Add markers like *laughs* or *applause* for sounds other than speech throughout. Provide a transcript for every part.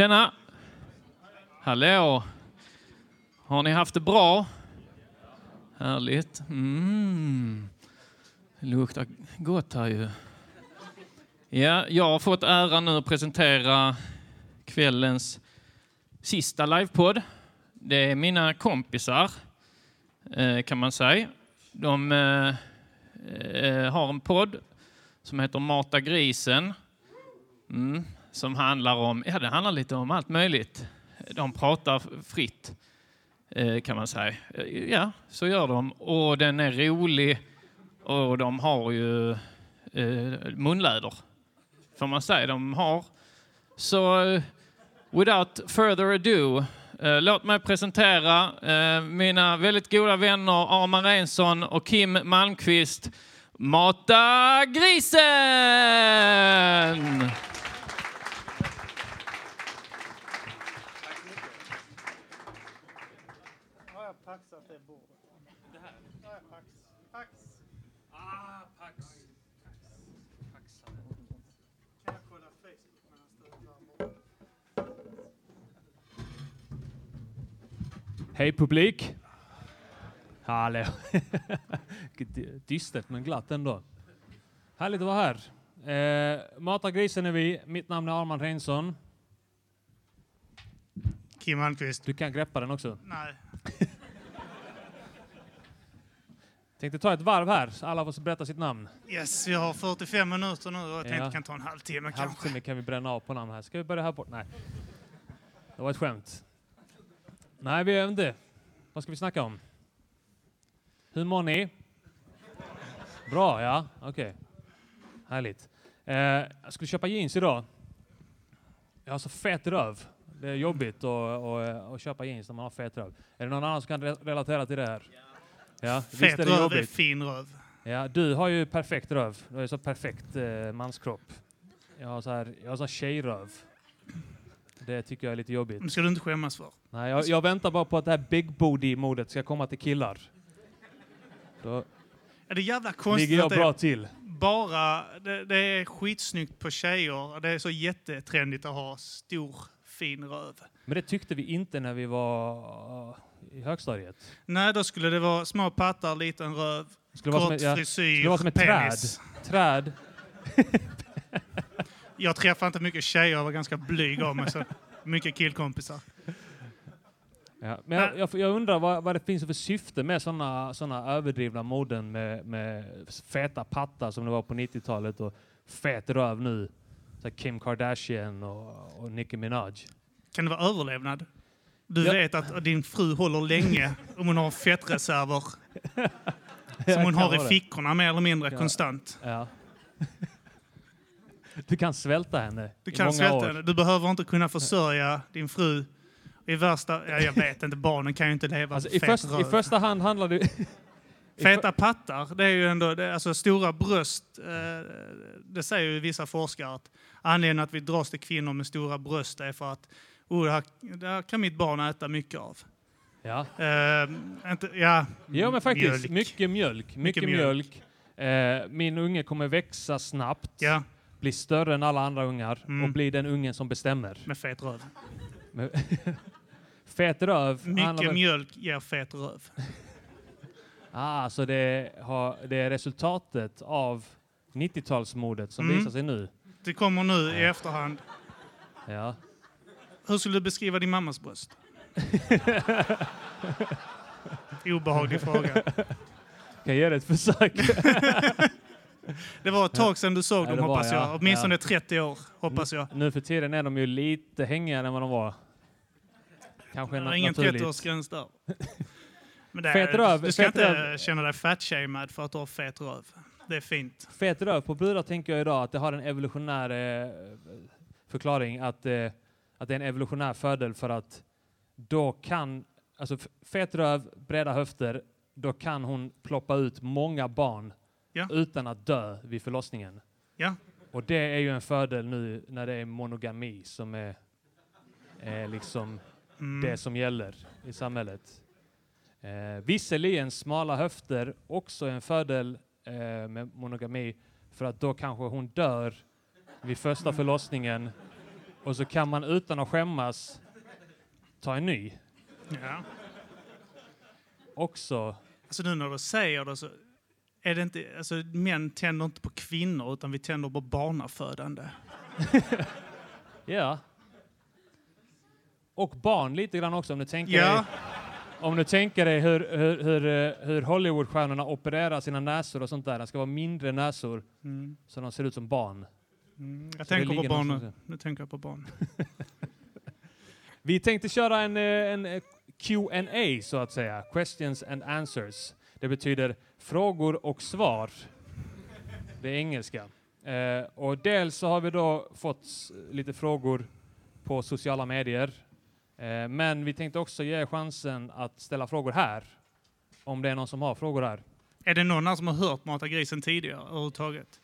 Tjena! Hallå! Har ni haft det bra? Härligt. Mm. Det luktar gott här ju. Ja, jag har fått äran nu att presentera kvällens sista livepodd. Det är mina kompisar, eh, kan man säga. De eh, eh, har en podd som heter Mata grisen. Mm som handlar om, ja det handlar lite om allt möjligt. De pratar fritt eh, kan man säga. Eh, ja, så gör de. Och den är rolig och de har ju eh, munläder, får man säga. De har. Så without further ado, låt mig presentera mina väldigt goda vänner Arman Reinsson och Kim Malmqvist. Mata grisen! Hej publik! Hallå! *laughs* Dystert men glatt ändå. Härligt att vara här. Eh, Mata grisen är vi. Mitt namn är Armand Reinsson. Kim Malmqvist. Du kan greppa den också. Nej. Tänkte ta ett varv här, så alla får berätta sitt namn. Yes, vi har 45 minuter nu och jag tänkte ja. kan ta en halvtimme kanske. Halvtimme kan vi bränna av på namn här. Ska vi börja här bort? Nej. Det var ett skämt. Nej, vi gör inte. Vad ska vi snacka om? Hur mår ni? Bra, ja. Okej. Okay. Härligt. Eh, jag skulle köpa jeans idag. Jag har så fet röv. Det är jobbigt att, att, att köpa jeans när man har fet röv. Är det någon annan som kan relatera till det här? Ja. fet är röv är fin röv. Ja, du har ju perfekt röv. Du har ju så perfekt eh, manskropp. Jag har så här, jag har så här tjejröv. Det tycker jag är lite jobbigt. Det ska du inte skämmas för. Nej, jag, jag väntar bara på att det här big booty-modet ska komma till killar. Då är det jävla konstigt ligger jag bra till. Bara, det, det, är skitsnyggt på tjejer. Det är så jättetrendigt att ha stor, fin röv. Men det tyckte vi inte när vi var i högstadiet. Nej, då skulle det vara små pattar, liten röv, skulle kort som, ja, frisyr, skulle vara som ett penis. träd. träd. *laughs* jag träffade inte mycket tjejer, jag var ganska blyg av mig. Så mycket killkompisar. Ja, men jag, jag, jag undrar vad, vad, det finns för syfte med sådana såna överdrivna moden med, med feta pattar som det var på 90-talet och fet röv nu. Så Kim Kardashian och, och Nicki Minaj. Kan det vara överlevnad? Du ja. vet att din fru håller länge om hon har fettreserver som hon har i fickorna mer eller mindre ja. konstant. Ja. *laughs* Du kan svälta henne Du kan svälta år. henne. Du behöver inte kunna försörja din fru. I värsta, ja, jag vet inte, barnen kan ju inte leva alltså, i, först, I första hand handlar det... *laughs* Feta pattar, det är ju ändå, det, alltså stora bröst, eh, det säger ju vissa forskare att anledningen att vi dras till kvinnor med stora bröst är för att oh, det, här, det här kan mitt barn äta mycket av. Ja. Eh, inte, ja, ja, men faktiskt. Mjölk. Mycket mjölk. Mycket, mycket mjölk. mjölk. Eh, min unge kommer växa snabbt. Ja bli större än alla andra ungar mm. och bli den ungen som bestämmer. Med fet röv. *laughs* fet röv? Mycket mjölk ger fet röv. *laughs* ah, så det, har, det är resultatet av 90-talsmodet som mm. visar sig nu? Det kommer nu i efterhand. Ja. Hur skulle du beskriva din mammas bröst? *laughs* Obehaglig fråga. Kan jag ge det ett försök? *laughs* Det var ett tag sedan du såg ja, dem hoppas jag. Åtminstone ja. 30 år hoppas jag. Nu för tiden är de ju lite hängigare än vad de var. kanske Det är ingen naturligt. 30-årsgräns där. *laughs* Men det Fet röv, du ska fet inte röv. känna dig fatshamed för att du har fet röv. Det är fint. Fet röv på brudar tänker jag idag att det har en evolutionär eh, förklaring att, eh, att det är en evolutionär fördel för att då kan, alltså fet röv, breda höfter, då kan hon ploppa ut många barn Ja. utan att dö vid förlossningen. Ja. Och det är ju en fördel nu när det är monogami som är, är liksom Mm. det som gäller i samhället. Eh, visserligen smala höfter också en fördel eh, med monogami för att då kanske hon dör vid första förlossningen och så kan man utan att skämmas ta en ny. Ja. Också, Alltså nu när du säger det så är det inte, alltså män tänder inte på kvinnor utan vi tänder på barnafödande. *laughs* ja. Och barn lite grann också om du tänker Ja, dig, om du tänker dig hur, hur, hur, eh, hur Hollywoodstjärnorna opererar sina näsor och sånt där. Det ska vara mindre näsor mm. så de ser ut som barn. Mm. jag tänker på barn nu. tänker jag på barn. *laughs* Vi tänkte köra en, eh, en eh, Q&A så att säga. Questions and answers. Det betyder frågor och svar. Det är engelska. Eh, och dels så har vi då fått lite frågor på sociala medier. Eh, men vi tänkte också ge chansen att ställa frågor här. Om det är någon som har frågor här. Är det någon här som har hört Mata grisen tidigare överhuvudtaget?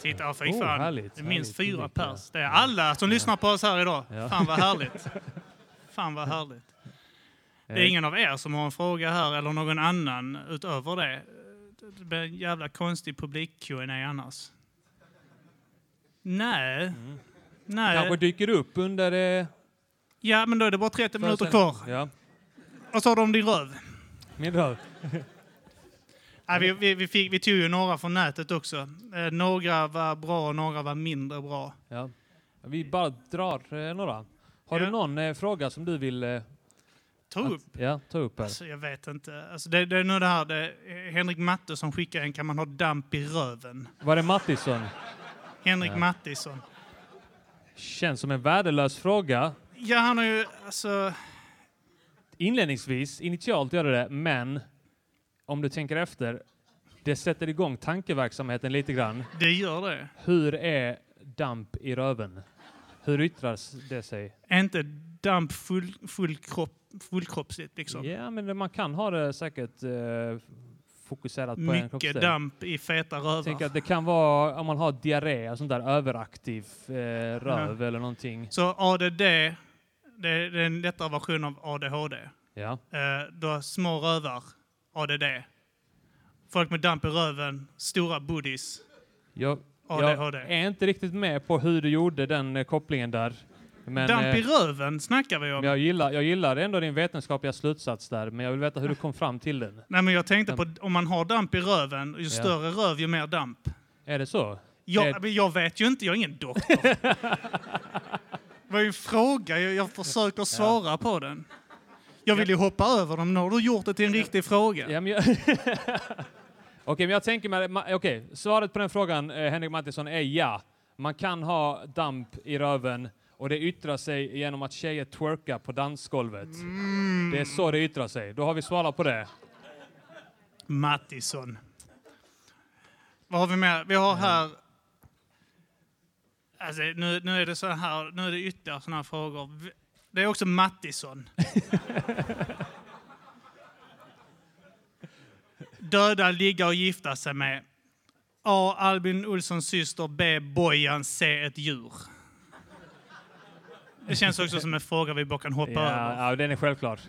Titta, fy Oh, fan. härligt, minst härligt. fyra pers. Det är alla som lyssnar på oss här idag. Ja. Fan vad härligt. *laughs* Fan vad härligt. Det är Eh, ingen av er som har en fråga här eller någon annan utöver det. Det blir en jävla konstig publik qa annars. Nej. Mm. Nej. Kanske dyker upp under... Eh, Ja, men då är det bara 30 minuter kvar. Ja, Och så har de din röv. min röv. *laughs* Ja, vi, vi, vi, fick, vi tog ju några från nätet också. Eh, några var bra och några var mindre bra. Ja. Vi bara drar eh, några. Har Ja. du någon eh, fråga som du vill Ta upp. att, ja, ta upp här? Alltså, jag vet inte. Alltså, det, det är nog det här. Det, Henrik Matte som skickar en kan man ha damp i röven. Var det Mattisson? Henrik Ja. Mattisson. Känns som en värdelös fråga. Ja, han har ju alltså... Inledningsvis, initialt gör det det, men om du tänker efter, det sätter igång tankeverksamheten lite grann. Det gör det. Hur är damp i röven? Hur yttrar det sig? Är inte damp full, full kropp, fullkroppsligt liksom? Ja, men man kan ha det säkert eh, fokuserat på en Mycket kroppsdel. damp i feta rövar. att det kan vara om man har diarré, och sånt där överaktiv eh, röv eller någonting. Så ADD, det, det är en lättare version av ADHD. Ja. Eh, du har små rövar, ADD. Folk med damp i röven, stora booties, Jag, ADHD. jag är inte riktigt med på hur du gjorde den eh, kopplingen där. Men, damp i eh, röven snackar vi men om. jag, gillar, jag gillar ändå din vetenskapliga slutsats där, men jag vill veta hur du kom fram till den. Nej, men jag tänkte på om man har damp i röven, ju större röv ju mer damp. Är det så? Jag, men jag vet ju inte, jag är ingen doktor. *laughs* det var ju en fråga, jag, jag försöker svara på den. Jag vill ju hoppa över dem, nu har du gjort det till en riktig fråga. Ja, men jag *laughs* Okej, men jag tänker mig, okej, svaret på den frågan, eh, Henrik Mattisson, är ja. Man kan ha damp i röven och det yttrar sig genom att tjejer twerkar på dansgolvet. Mm. Det är så det yttrar sig. Då har vi svarat på det. Mattisson. Vad har vi mer? Vi har här... Alltså, nu, nu är det så här, nu är det ytterligare sådana här frågor. Det är också Mattisson. Döda, ligga och gifta sig med. A. Albin Olssons syster. B. Bojan. C. Ett djur. Det känns också som en fråga vi bara kan hoppa Ja, över. ja, den är självklar.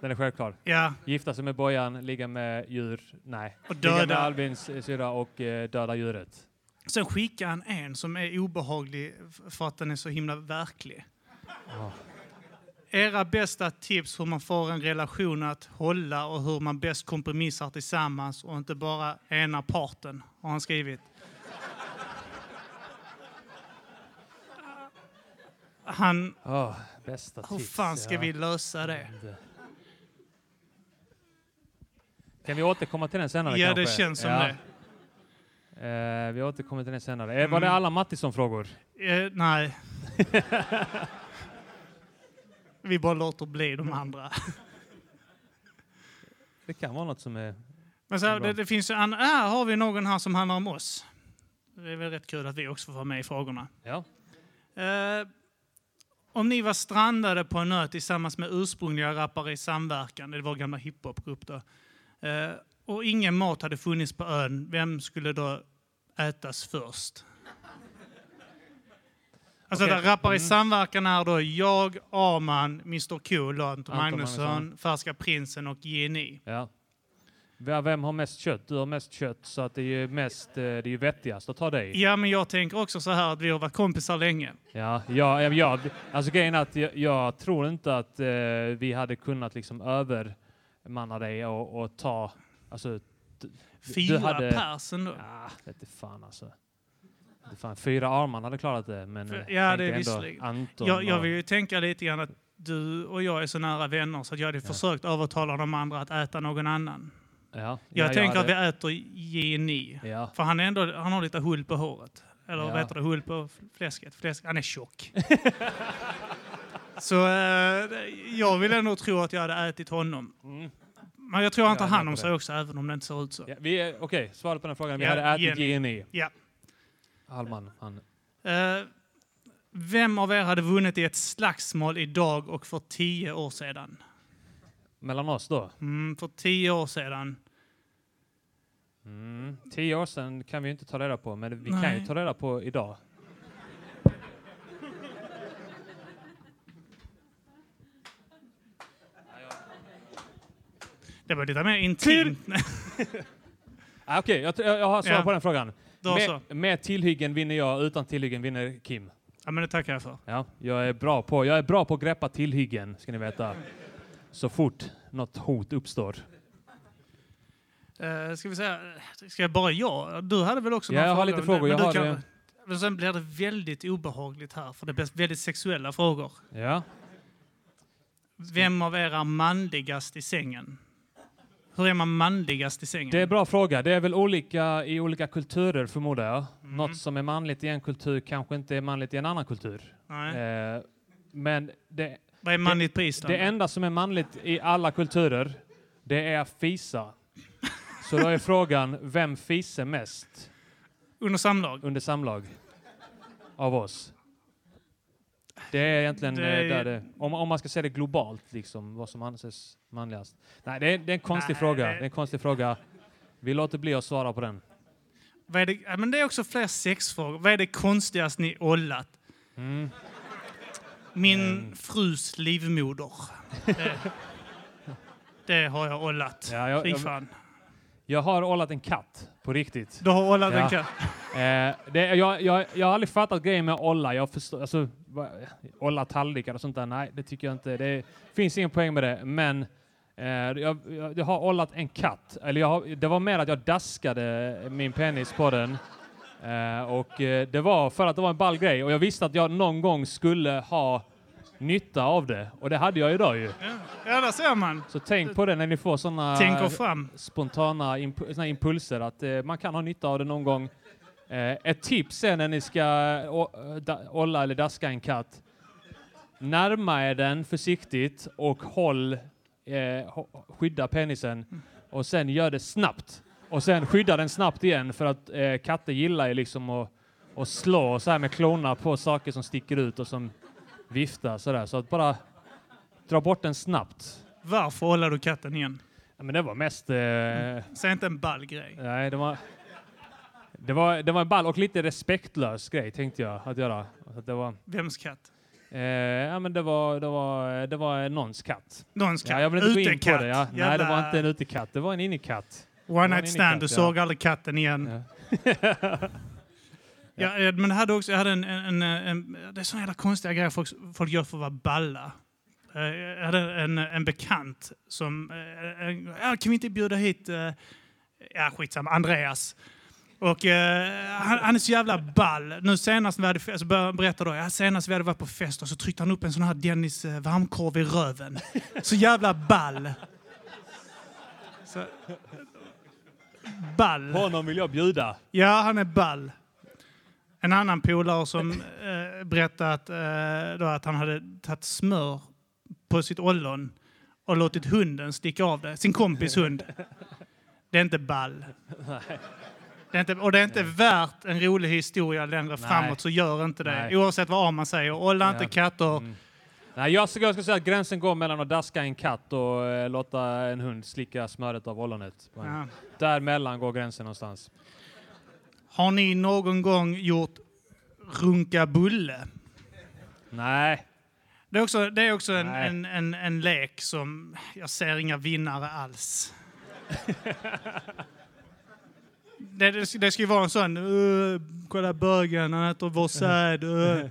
Den är självklar. Ja, Gifta sig med Bojan, ligga med djur, nej. och Ligga med döda. Albins eh, syrra och eh, döda djuret. Sen skickar han en som är obehaglig för att den är så himla verklig. Ja. Era bästa tips hur man får en relation att hålla och hur man bäst kompromissar tillsammans och inte bara ena parten, har han skrivit. Han, Åh, bästa hur tips. fan ska ja. vi lösa det? Kan vi återkomma till den senare Ja, kanske? det känns som Ja. Eh, vi återkommer till den senare. Eh, var det Mm. alla Mattisson-frågor? det. Eh, nej. *laughs* Vi bara låter bli de andra. Det kan vara något som är... Men så här, det, det finns ju an- här har vi någon här som handlar om oss. Det är väl rätt kul att vi också får vara med i frågorna. Ja. Eh, om ni var strandade på en ö tillsammans med ursprungliga rappare i samverkan, det var gamla hiphopgrupp då, eh, och ingen mat hade funnits på ön, vem skulle då ätas först? Alltså Okej. där rappare i Mm. samverkan är då jag, Arman, Mr Cool, Anton Magnusson, Magnusson. Färska Prinsen och Geni. ja. Vem har mest kött? Du har mest kött, så att det är ju mest, eh, det är ju vettigast att ta dig. Ja, men jag tänker också så här att vi har varit kompisar länge. Ja, ja, ja, ja. Alltså grejen är att jag, jag tror inte att eh, vi hade kunnat liksom övermanna dig och, och ta, alltså, Fyra hade- person då. ja, vete fan alltså. Fan, fyra armar hade klarat det, men För- eh, ja, det är visserligen. Anton Jag, jag vill ju tänka lite grann att du och jag är så nära vänner så jag hade Ja. försökt övertala de andra att äta någon annan. ja, Jag ja, tänker att vi äter Geni. Ja, För han, är ändå, han har lite hull på håret. Eller Ja. vad heter det? Hull på fläsket. Fläsk, han är tjock. så eh, jag vill ändå tro att jag hade ätit honom. mm. Men jag tror han tar Jag hand om sig också, även om det inte ser ut så. ja Okej, svaret på den frågan. Vi hade ätit Jenny. Ja. Hallman, han. Eh, vem av er hade vunnit i ett slagsmål idag och för tio år sedan? Mellan oss då? Mm, för tio år sedan. Mm. Tio år sedan kan vi inte ta reda på, men vi kan Nej. ju ta reda på idag. Det var lite mer intimt. *laughs* Ah, Okej, jag, jag jag har svar Ja. på den frågan. Då så. Med, med tillhyggen vinner jag, utan tillhyggen vinner Kim. Ja, men det tackar jag för. Ja, jag är bra på, jag är bra på att greppa tillhyggen, ska ni veta. Så fort något hot uppstår. Uh, ska vi säga, ska jag bara jag? Du hade väl också Ja, några jag har frågor? lite frågor. Men Jag har, kan- Men sen blir det väldigt obehagligt här, för det blir väldigt sexuella frågor. Ja. Vem av er är manligast i sängen? Hur är man manligast i sängen? Det är en bra fråga. Det är väl olika i olika kulturer förmodar jag. Mm. Något som är manligt i en kultur kanske inte är manligt i en annan kultur. Eh, men det, Vad är manligt på Island? det enda som är manligt i alla kulturer, det är att fisa. Så då är frågan, vem fiser mest Under samlag? under samlag av oss? Det är egentligen Det är- eh, där det, om, om man ska säga det globalt, liksom, vad som anses manligast. Nej, det är, det är en konstig Nej, fråga. det- Det är en konstig fråga. Vi låter bli att svara på den. Vad är det, ja, men det är också fler sexfrågor. Vad är det konstigaste ni ollat? Mm. Min Mm. frus livmoder. Det, det har jag ollat. Ja, jag- jag-. Jag har ollat en katt, på riktigt. Du har ollat Ja. en katt? Eh, det, jag, jag, jag har aldrig fattat grejen med olla. Jag förstår, alltså, va- olla tallrikar och sånt där, nej det tycker jag inte. Det finns ingen poäng med det. Men eh, jag, jag, har ollat en katt. Eller har, det var mer att jag daskade min penis på den. Eh, och eh, det var för att det var en ball grej. Och jag visste att jag någon gång skulle ha nytta av det. Och det hade jag idag ju. Ja, ja där ser man. Så tänk på det när ni får fram. spontana imp- såna impulser att eh, man kan ha nytta av det någon gång. Eh, ett tips är när ni ska da, olla eller daska en katt. Närma er den försiktigt och håll, eh, skydda penisen och sen gör det snabbt. Och sen skydda den snabbt igen för att eh, katter gillar ju liksom att, att slå så här med klorna på saker som sticker ut och som viftar sådär. Så att bara dra bort den snabbt. Varför ollar du katten igen? Ja, men det var mest... Eh, Säg inte en ball grej. Nej, det var... Det var, det var en ball och lite respektlös grej tänkte jag att göra. Att det var... Vems katt? Eh, ja, men det var, det var, det var någons katt. Någons katt? Ja, jag vill inte gå in på Utekatt. det. Ja. Nej, det Jävla var inte en utekatt. Det var en innekatt. One night stand. Du såg aldrig katten igen. Ja. *laughs* Ja. eh, men det hade också, jag hade en, en, en, en, det är sådana jävla konstiga grejer folk, folk gör för att vara balla. Eh, Jag hade en, en bekant som, eh, en, ja, kan vi inte bjuda hit, eh, ja skitsamma, Andreas. Och eh, han, han är så jävla ball. Nu senast vi hade fest, så då, ja, senast vi hade varit på fest och så tryckte han upp en sån här Dennis eh, varmkorv i röven. Så jävla ball. Så, ball. Honom vill jag bjuda. Ja, han är ball. En annan polare som eh, berättade att, eh, då att han hade tagit smör på sitt ollon och låtit hunden sticka av det, sin kompis hund. Det är inte ball. Det är inte, och det är inte värt en rolig historia längre Nej. framåt, så gör inte det. Nej. Oavsett vad man säger. Olla inte katter. Mm. Nej, jag skulle, säga att gränsen går mellan att daska en katt och eh, låta en hund slicka smöret av ollonet. Ja. Däremellan går gränsen någonstans. Har ni någon gång gjort runka bulle? Nej. Det är också, det är också en, Nej. en, en, en lek som jag ser inga vinnare alls. *laughs* det, det, ska- det ska ju vara en sån, uh, kolla bögen, han säd. Uh. *laughs*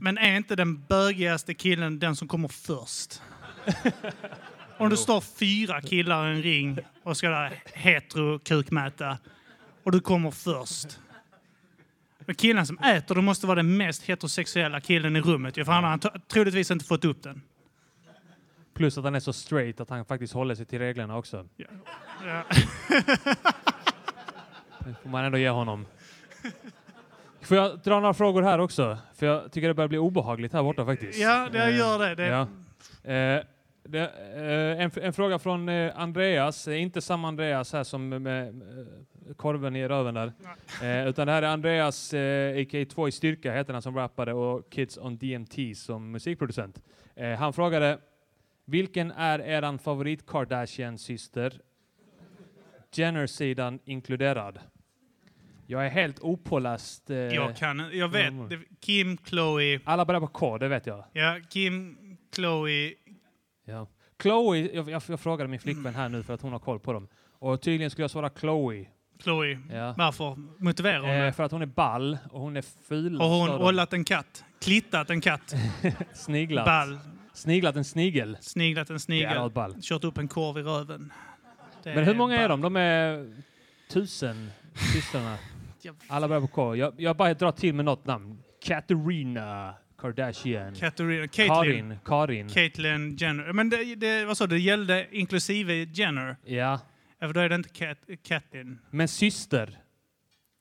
Men är inte den bögigaste killen den som kommer först? *laughs* Om det står fyra killar i en ring och ska hetero-kukmäta och du kommer först. Men killen som äter, det måste vara den mest heterosexuella killen i rummet. För han har troligtvis inte fått upp den. Plus att han är så straight att han faktiskt håller sig till reglerna också. Ja. *laughs* Det får man ändå ge honom. Får jag dra några frågor här också? För jag tycker det börjar bli obehagligt här borta faktiskt. Ja, det Eh, gör det. det. Ja. Eh, det, eh, en, en fråga från eh, Andreas, inte samma Andreas här som med, med korven i röven där. Utan det här är Andreas, eh, a.k.a. 2 i styrka heter han som rappare och Kids on DMT som musikproducent. Han frågade, vilken är eran favorit Kardashian-syster? Jenner-sidan inkluderad. Jag är helt opåläst. Eh, Jag kan jag vet. Det, Kim, Chloe, alla börjar på K, det vet jag. ja, Kim, Chloe, Ja. Chloe, jag, jag, jag frågade min flickvän här nu för att hon har koll på dem. Och tydligen skulle jag svara Chloe. Chloe. Ja. Varför? Motivera hon Eh, för att hon är ball och hon är ful. Har hon ollat en katt? Klittat en katt? *laughs* Sniglat. Ball. Sniglat en snigel. Sniglat en är snigel? ball. Kört upp en korv i röven? Det Men hur många är ball. de? De är tusen systrarna. *laughs* Jag- Alla börjar på K. Jag, jag bara drar till med något namn. Katarina Kardashian. Katarina, Caitlyn. Karin. Karin. Caitlyn Jenner. Men det, det, vad sa du? Det gällde inklusive Jenner. Ja. För då är det inte Caitlyn. Men syster.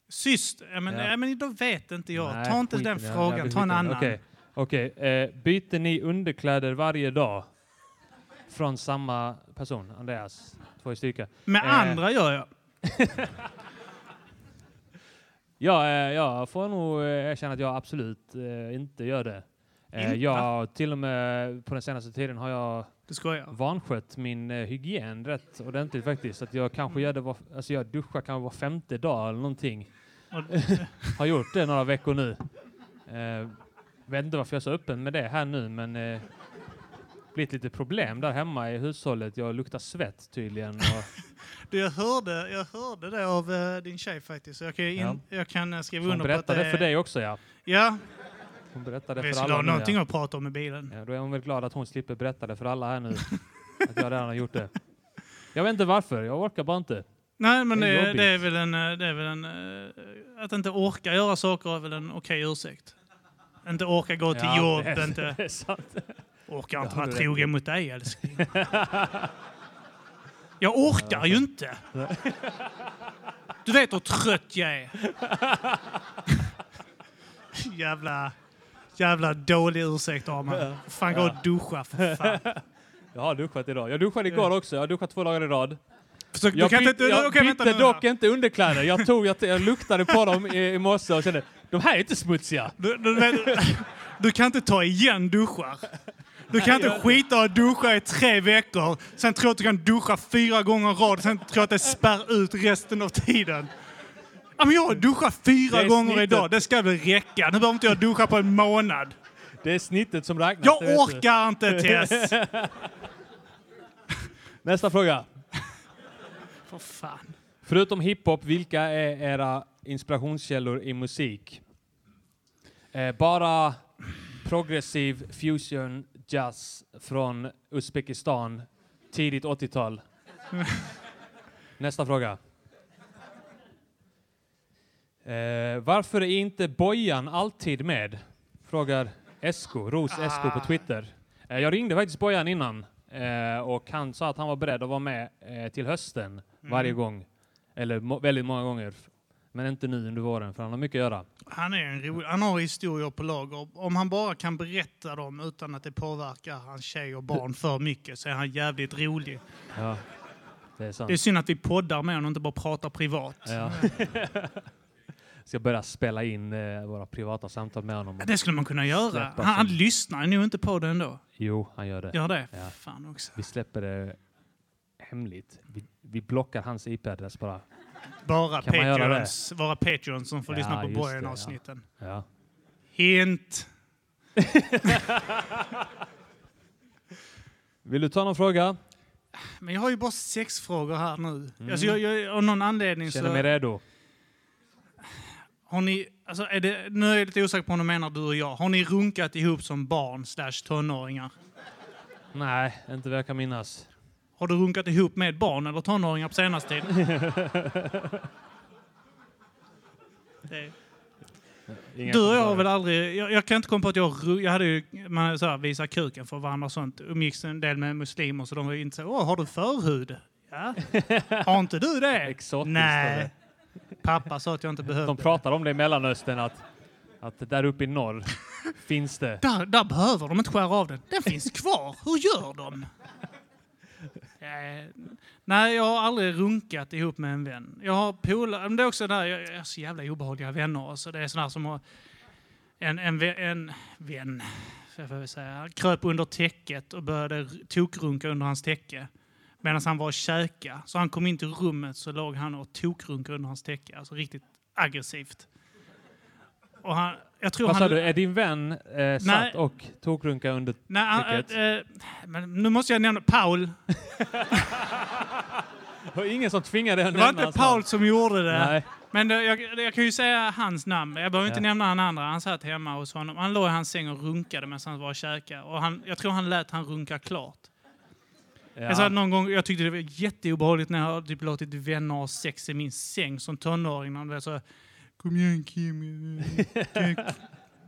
Syster? Ja, men, Ja. ja. men då vet inte jag. Nej, Ta inte skit i den frågan, Jag ta en annan. Okej, okej. Eh, byter ni underkläder varje dag? Från samma person, Andreas. Två i styrka. Med Eh. andra gör jag. *laughs* Ja, eh, jag får nog eh, erkänna att jag absolut eh, inte gör det. Inte? jag, till och med på den senaste tiden har jag Du skojar. vanskött min hygien rätt ordentligt faktiskt. Att jag kanske gör det var, alltså jag duschar kanske var femte dag eller någonting. *laughs* Har gjort det några veckor nu. Eh, vet inte varför jag är så öppen med det här nu, men eh, blivit lite problem där hemma i hushållet. Jag luktar svett tydligen. Och, *laughs* du, jag, hörde, jag hörde det av eh, din tjej faktiskt. Så jag kan, in, jag kan eh, skriva hon under på att berättade det för dig också, ja. Ja, Hon berättade vi för skulle alla ha nu, någonting ja. att prata om i bilen. Ja, då är hon väl glad att hon slipper berätta det för alla här nu. *laughs* att jag redan har gjort det. Jag vet inte varför, jag orkar bara inte. Nej, men Det är det, det är väl en... eh, Det är väl en att inte orka göra saker är väl en okej ursäkt. Inte orka gå till Ja, jobb, det är- inte *laughs* det är sant. orkar inte vara trogen mot dig älskling. *laughs* Jag orkar ju inte. Du vet hur trött jag är. Jävla, jävla dålig ursäkt Arman. Fan gå och duscha för fan. *laughs* Jag har duschat idag. Jag duschade igår också. Jag har duschat två dagar i rad. Du Jag, kan byt, inte, jag vänta bytte nu. dock inte underkläder. Jag, tog, jag, jag luktade på dem i, i morse och kände de här är inte smutsiga. Du, du, vet, du kan inte ta igen duschar. Du kan inte skita och duscha i tre veckor, sen tro att du kan duscha fyra gånger i rad, sen tro att det spär ut resten av tiden. Ja, men jag har duschat fyra gånger snittet. idag, det ska väl räcka. Nu behöver inte jag duscha på en månad. Det är snittet som räknas. Jag vet du. orkar inte Tess! *laughs* Nästa fråga. För fan. Förutom hiphop, vilka är era inspirationskällor i musik? Eh, bara progressiv fusion jazz från Uzbekistan, tidigt 80-tal. *laughs* Nästa fråga. Eh, varför är inte Bojan alltid med? Frågar Esko, Ros Esko på Twitter. Eh, jag ringde faktiskt Bojan innan eh, och han sa att han var beredd att vara med eh, till hösten varje gång. Eller må- väldigt många gånger Men inte nu under våren, för han har mycket att göra. Han, är en rolig, han har historier på lager. Om han bara kan berätta dem utan att det påverkar hans tjej och barn för mycket så är han jävligt rolig. Ja, det är sant. Det är synd att vi poddar med honom och inte bara pratar privat. Ja. *laughs* Ska börja spela in eh, våra privata samtal med honom. Det skulle man kunna göra. Han, han lyssnar nog inte på det ändå. Jo, han gör det. Gör det? Ja. Fan också. Vi släpper det hemligt. Vi, vi blockar hans IP-adress bara. Bara Kan? Patreons, våra Patreons som får Ja, lyssna på Borgen-avsnitten. Ja. Hint! *laughs* Vill du ta någon fråga? Men jag har ju bara sex frågor här nu. Alltså jag, jag, av någon anledning Mm. Känner så... mig redo. Har ni, alltså är det, nu är jag lite osäker på om du menar du och jag. Har ni runkat ihop som barn slash tonåringar? Nej, inte vad jag kan minnas. Har du runkat ihop med barn eller tonåringar på senaste tiden? *laughs* Inga Du och jag har väl aldrig... Jag, jag kan inte komma på att jag... Jag hade ju... Man så här, visa kuken för varandra och sånt. Umgicks en del med muslimer så de var inte så... Åh, har du förhud? Ja. *laughs* Har inte du det? Exotiskt, Nej. Pappa sa att jag inte behövde. De pratar om det i Mellanöstern att, att där uppe i norr *laughs* finns det. Där, där behöver de inte skära av den. Den finns kvar. Hur gör de? Eh, nej, jag har aldrig runkat ihop med en vän. Jag har polare, men det är också där, jag har så jävla obehagliga vänner. Alltså, det är sådana som har en, en, en vän, jag får väl säga, kröp under täcket och började tokrunka under hans täcke. Medan han var och käka. Så han kom in till rummet så låg han och tokrunkade under hans täcke. Alltså riktigt aggressivt. Och han, jag tror Vad han, sa du? Är din vän eh, Nej. satt och tokrunka under... Nej, Vilket? äh, äh, men nu måste jag nämna Paul. *laughs* Det var ingen som tvingade dig att Det var inte Paul namn. som gjorde det. Nej. Men det, jag, jag kan ju säga hans namn. Jag behöver inte Ja. nämna han andra. Han satt hemma hos honom. Han låg i hans säng och runkade medan han var och käkade. Och han, jag tror han lät han runka klart. Jag, sa Ja. någon gång, jag tyckte det var jätteobehagligt när jag har typ låtit vänner ha sex i min säng som tonåring. Han var så, Kom igen Kim,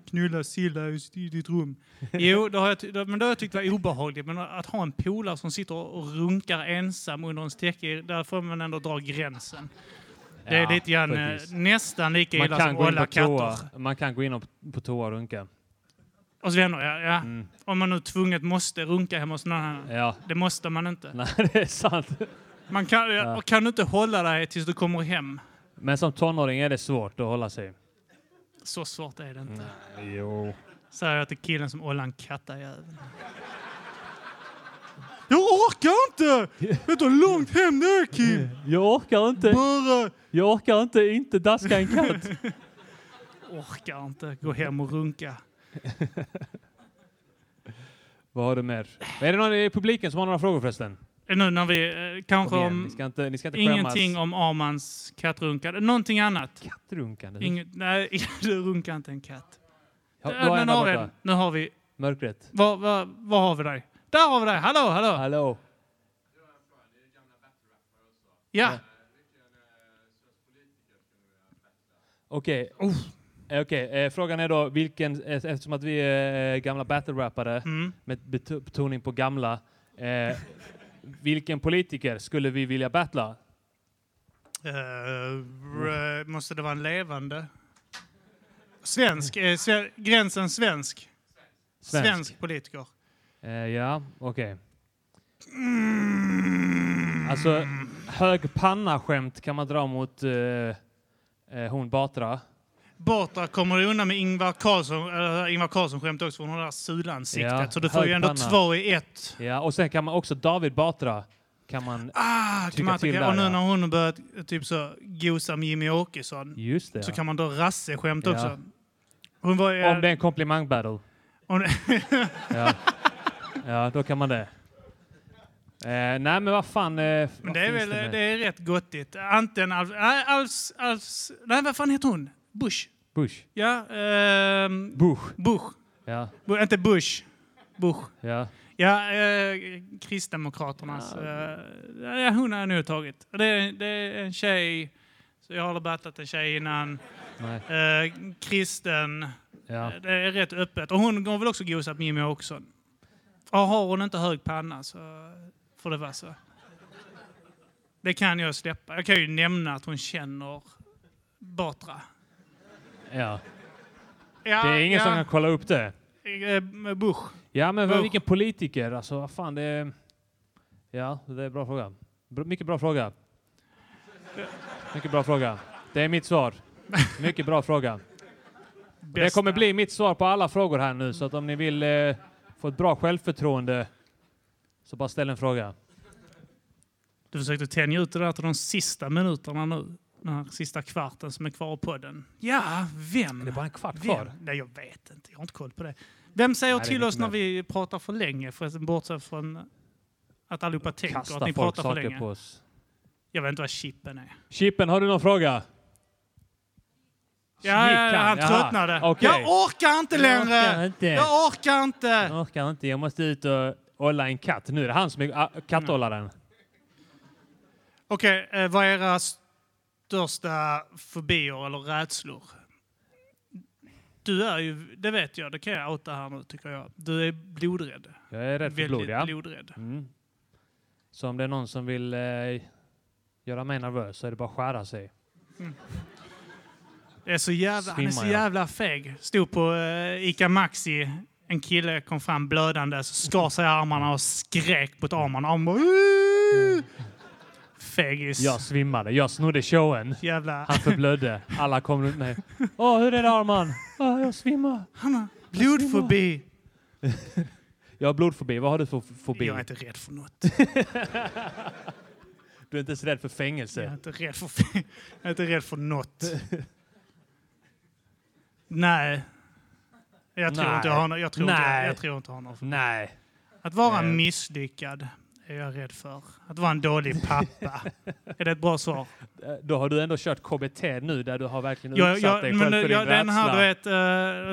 knulla Silla i ditt rum? Jo, det har jag, men det har jag tyckt var obehagligt. Men att ha en polare som sitter och runkar ensam under ens täcke, där får man ändå dra gränsen. Det är Ja, lite grann, eh, nästan lika Man illa som olla toa. katter. man kan gå in på toa och runka. Hos vänner, ja. ja. Mm. Om man nu tvunget måste runka hemma hos någon annan. Ja, Det måste man inte. nej, *laughs* det är sant. Man kan, Ja. kan du inte hålla dig tills du kommer hem. Men som tonåring är det svårt att hålla sig. Så svårt är det inte. Jo. Säger jag till killen som ollar en kattajävel. Jag orkar inte! Vet du hur långt hem det är Kim? *laughs* Jag orkar inte. Bara Jag orkar inte inte daska en katt. *laughs* orkar inte gå hem och runka. *laughs* Vad har du mer? Är det någon i publiken som har några frågor förresten? Nu när vi eh, kanske igen, om ni ska inte, ni ska inte skämmas. ingenting om Armans kattrunkande. Någonting annat. Kattrunkande? Inget, nej, *laughs* du runkar inte en katt. Ja, Äh, nu, har en. nu har vi... Mörkret. Var, var, var har vi dig? Där har vi dig! Hallå, hallå! Hallå? Ja. Okej. Eh, Okej, eh, frågan är då vilken, eh, eftersom att vi är gamla battle-rappare Mm. med bet- betoning på gamla, eh, vilken politiker skulle vi vilja battla? R- måste det vara en levande? Svensk? eh, sve, gränsen svensk? Svensk. Svensk politiker. Eh, ja, okej. Alltså, hög panna-skämt kan man dra mot eh, eh, hon Batra. Batra kommer undan med Ingvar Carlsson, äh, Ingvar Carlsson-skämt också från det där sulansiktet. Ja, så du får ju ändå panna. två i ett. Ja, och sen kan man också David Batra kan man... Ah, Tycka man, till där, och nu när hon har börjat eh, typ så, gosa med Jimmy Åkesson Just det. så Ja. kan man dra rasse-skämt Ja. också. Hon var, ju- Om det är en komplimang-battle. Ja. ja, då kan man det. Eh, nej, men vad fan... Eh, men det är väl det är rätt gottigt. Anten Alf, Alfs, Alfs, nej vad fan heter hon? Bush? Bush. Ja, ehm, Bush. Bush. Ja, Bu- inte Bush. Bush. ja. Ja, eh, Kristdemokraternas. Eh, ja, hon har jag nog tagit. Det är, det är en tjej, så jag har aldrig battlat en tjej innan. Eh, kristen. Ja. Eh, Det är rätt öppet. Och hon går väl också gosat med Jimmy Åkesson. Och har hon inte hög panna så får det vara så. Det kan jag släppa. Jag kan ju nämna att hon känner Batra. Ja. Ja, Det är ingen ja, som kan kolla upp det. eh, Bush. Ja, men Bush. vilken politiker? Alltså, vad fan, det är... Ja, det är en bra fråga. Mycket bra fråga. Mycket bra fråga. Det är mitt svar. Mycket bra fråga. Det kommer bli mitt svar på alla frågor här nu, så att om ni vill eh, få ett bra självförtroende så bara ställ en fråga. Du försökte tänja ut det där till de sista minuterna nu. Den här sista kvarten som är kvar av podden. Ja, vem? Är det bara en kvart vem? kvar? Nej, jag vet inte. Jag har inte koll på det. Vem säger Nej, det är till oss när vi pratar för länge? Förresten, bortsett från att allihopa tänker att ni pratar för länge. på oss. Jag vet inte vad chippen är. Chippen, har du någon fråga? Ja, ja, han tröttnade. Okej. Jag orkar inte längre! Jag orkar inte. Jag orkar inte! Jag orkar inte. Jag måste ut och hålla en katt. Nu är det han som är ah, katthållaren. Okej, eh, vad är era största fobier eller rädslor? Du är ju, det vet jag, det kan jag outa här nu tycker jag. Du är blodrädd. Jag är rädd för blod, ja. blodrädd. Mm. Så om det är någon som vill eh, göra mig nervös så är det bara att skära sig. Det är så jävla, han är så jävla feg. Stod på eh, Ica Maxi, en kille kom fram blödande, så skar sig i armarna och skrek mot armarna. Han bara! Fegis. Jag svimmade. Jag snodde showen. Jävla... Han förblödde. Alla kom runt mig. Åh, hur är det Arman? Åh, jag svimmar. Han har blodfobi. *laughs* Jag har blodfobi. Vad har du för fobi? Jag är inte rädd för något. *laughs* Du är inte så rädd för Jag är fängelse? inte rädd för, jag är inte rädd för något. Nej. Jag tror Nej. inte jag har någon- jag tror inte, Nej. jag tror inte jag har någon. Nej. Att vara misslyckad är jag rädd för. Att vara en dålig pappa. är det ett bra svar? Då har du ändå kört KBT nu där du har verkligen Jag, utsatt dig jag, själv men, för jag, din den här, du vet,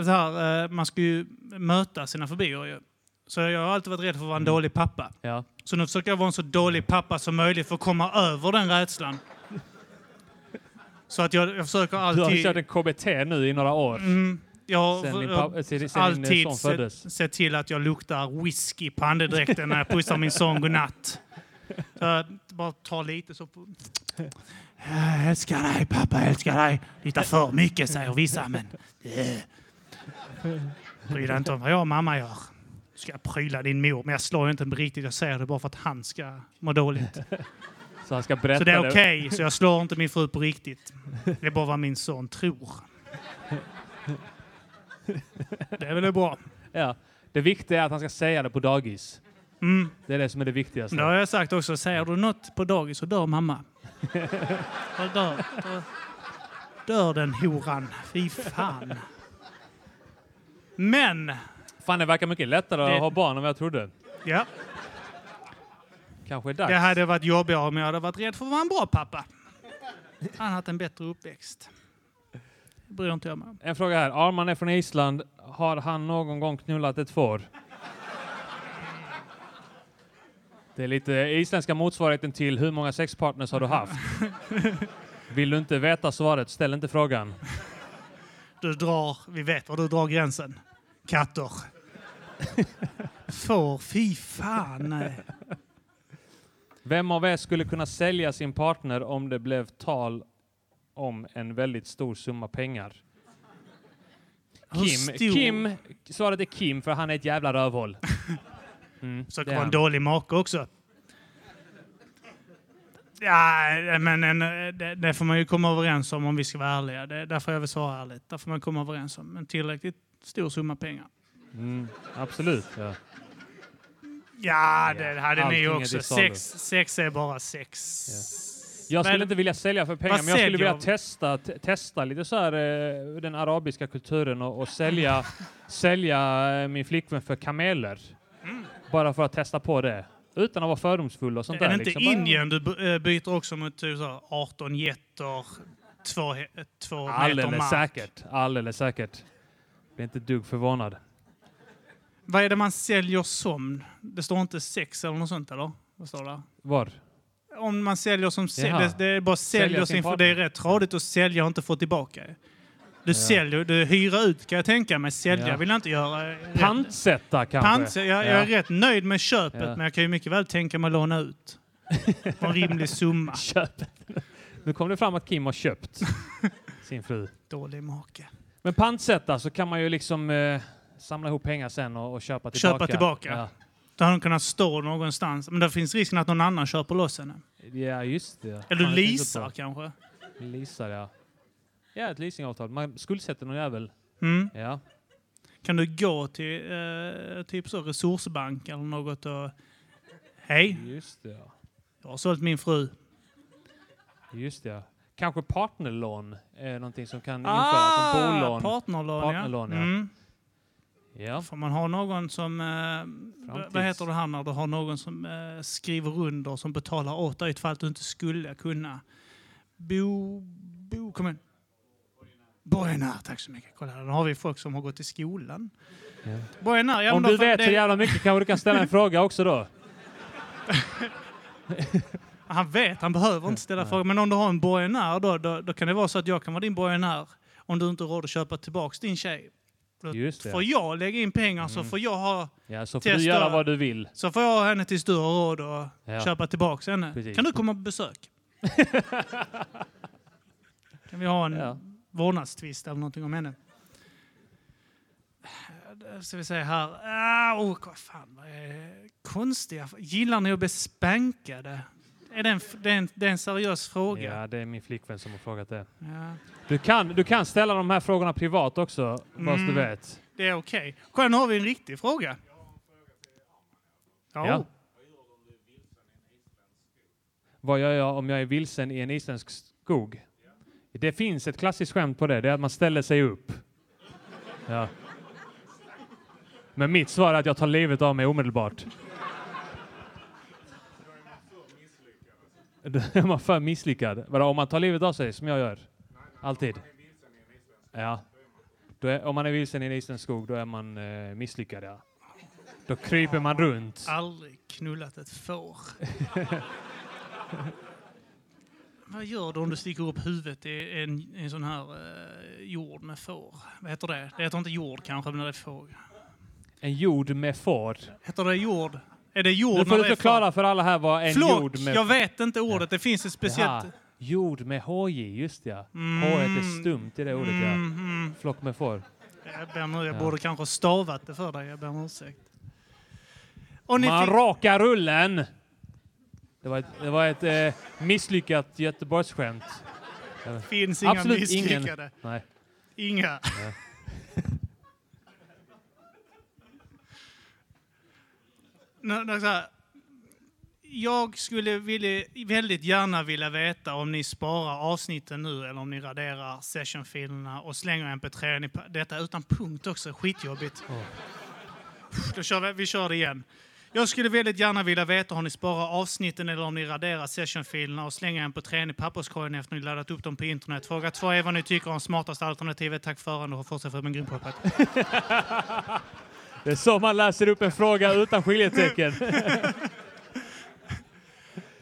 så här, eh, man ska ju möta sina fobier ju. Så jag har alltid varit rädd för att vara en Mm. dålig pappa. Ja. Så nu försöker jag vara en så dålig pappa som möjligt för att komma över den rädslan. Så att jag, jag försöker Du har alltid... kört en KBT nu i några år. Mm, jag har din alltid sett, sett till att jag luktar whisky på andedräkten när jag pussar min son godnatt. Så bara tar lite så på... Jag älskar dig pappa, jag älskar dig. Lite för mycket säger vissa, men... Bry dig inte om vad jag och mamma gör. Ska jag pryla din mor, men jag slår inte på riktigt. Jag säger det bara för att han ska må dåligt. *laughs* Så han ska berätta Så det är okej, så jag slår inte min fru på riktigt. Det är bara vad min son tror. *laughs* Det är väl bra. Ja. Det viktiga är att han ska säga det på dagis. Mm. Det är det som är det viktigaste. Det har jag sagt också. Säger du något på dagis så dör mamma. *laughs* Så dör, dör, dör den horan. Fy fan. Men, Fan, det verkar mycket lättare Det- att ha barn än vad jag trodde. ja, Kanske är dags. det hade varit jobbigare om jag hade varit rädd för att vara en bra pappa. Han hade haft en bättre uppväxt. Bryr inte jag mig om. En fråga här. Arman är från Island. Har han någon gång knullat ett får? Det är lite isländska motsvarigheten till hur många sexpartners har du haft? Vill du inte veta svaret, ställ inte frågan. Du drar, vi vet var du drar gränsen. Katter. Får, fy fan. nej. Vem av er skulle kunna sälja sin partner om det blev tal om en väldigt stor summa pengar? Kim, Kim, svaret är Kim för han är ett jävla rövhål. *laughs* Mm, Försöker vara en han. dålig make också. Ja, men en, det, det får man ju komma överens om om vi ska vara ärliga. Det, där får jag väl svara ärligt. Där får man komma överens om en tillräckligt stor summa pengar. Mm, absolut. Ja. Ja, det hade allting ni också. Sex, sex är bara sex. Jag skulle Men- inte vilja sälja för pengar, men jag skulle vilja testa, te- testa lite så här, eh, den arabiska kulturen och, och sälja, *laughs* sälja eh, min flickvän för kameler. Bara för att testa på det. Utan att vara fördomsfull och sånt Är det där. inte liksom. Indien du eh, byter också mot typ så här 18 getter, två, två meter Alldeles mark? säkert. Alldeles säkert. Blir inte dugg förvånad. Vad är det man säljer som? Det står inte sex eller något sånt eller? Vad står det? Var? Om man säljer som säljer, det, är bara säljer sin sin, det är rätt tradigt att sälja och inte få tillbaka. Du säljer, du hyr ut kan jag tänka mig. Sälja Ja. vill jag inte göra. Pantsätta kanske? Pant, jag, jag är Ja. rätt nöjd med köpet Ja. men jag kan ju mycket väl tänka mig att låna ut. På en rimlig summa. *laughs* Köp. Nu kom det fram att Kim har köpt. *laughs* sin fru. Dålig make. Men pantsätta så kan man ju liksom eh, samla ihop pengar sen och, och köpa tillbaka. Köpa tillbaka. Då hade de kunnat stå någonstans. Men det finns risken att någon annan köper loss henne. ja just det. Eller jag leasar kanske. Leasar, ja. Ja, ett leasingavtal. Man skuldsätter någon jävel. Mm. Ja. Kan du gå till eh, typ så resursbank eller något och... Hej, Just det, ja. jag har sålt min fru. Just det, ja. Kanske partnerlån är någonting som kan införas som bolån. Ah, partnerlån, Partnerlån, ja. ja. Mm. Ja. Får man ha någon som... Eh, vad- heter det här när du har någon som eh, skriver under som betalar åt dig ifall du inte skulle kunna? Bo... Bo... Kom igen. Borgenär, tack så mycket. Kolla, här, då har vi folk som har gått i skolan. Ja. Borgenär, ja, Om du vet det- så jävla mycket kanske du kan ställa en fråga också då. *laughs* Han vet, han behöver inte ställa frågor. Men om du har en borgenär då, då, då kan det vara så att jag kan vara din borgenär om du inte har råd att köpa tillbaka din tjej. Just det. Får jag lägga in pengar så Mm. får jag ha Ja, så får Testa. du göra vad du vill. så får jag ha henne tills du har råd att Ja. köpa tillbaka henne. Precis. Kan du komma på besök? *laughs* kan vi ha en Ja. vårdnadstvist eller någonting om henne? Det ska vi se här. Ah, oh, vad fan, vad är konstiga... Gillar ni att bli spankade? Är det, en, det, är en, det är en seriös fråga. Ja, det är min flickvän som har frågat det. Ja, Du kan, du kan ställa de här frågorna privat också, bara så du Mm. vet. det är okej. Kolla, nu har vi en riktig fråga. Ja. Ja. Vad gör jag om jag är vilsen i en isländsk skog? Det finns ett klassiskt skämt på det, det är att man ställer sig upp. Ja. Men mitt svar är att jag tar livet av mig omedelbart. Då är man för misslyckad. Vadå, om man tar livet av sig, som jag gör? Alltid? Ja. Då är, om man är vilsen i en isländsk skog, då är man eh, misslyckad, ja. Då kryper man runt. Aldrig knullat ett får. *laughs* Vad gör du om du sticker upp huvudet i en, en sån här eh, jord med får? Vad heter det? Det heter inte jord kanske, men det är får. En jord med får. Heter det jord? Är det jord Nu får du det förklara för alla här vad en Flock! jord med... Jag vet inte ordet. Det finns ett speciellt... Jaha, jord med HJ, just ja. Mm. H är stumt i det ordet ja. Mm, mm. Flock med får. Jag, ber nu, jag Ja. borde kanske stavat det för dig. Jag ber om ursäkt. Man fick, rakar rullen! Det var ett, det var ett eh, misslyckat Göteborgsskämt. finns inga Absolut ingen. misslyckade. Nej. Inga. Nå- nå, så här. Jag skulle vilja, väldigt gärna vilja veta om ni sparar avsnitten nu eller om ni raderar sessionfilerna och slänger mp3. i pa- Detta utan punkt också, skitjobbigt. Åh. Då kör vi, vi kör det igen. Jag skulle väldigt gärna vilja veta om ni sparar avsnitten eller om ni raderar sessionfilerna och slänger mp3 i papperskorgen efter ni laddat upp dem på internet. Fråga två är vad ni tycker om smartaste alternativet. Tack för förhand och fortsätt för en grym. *laughs* Det är så man läser upp en fråga utan skiljetecken.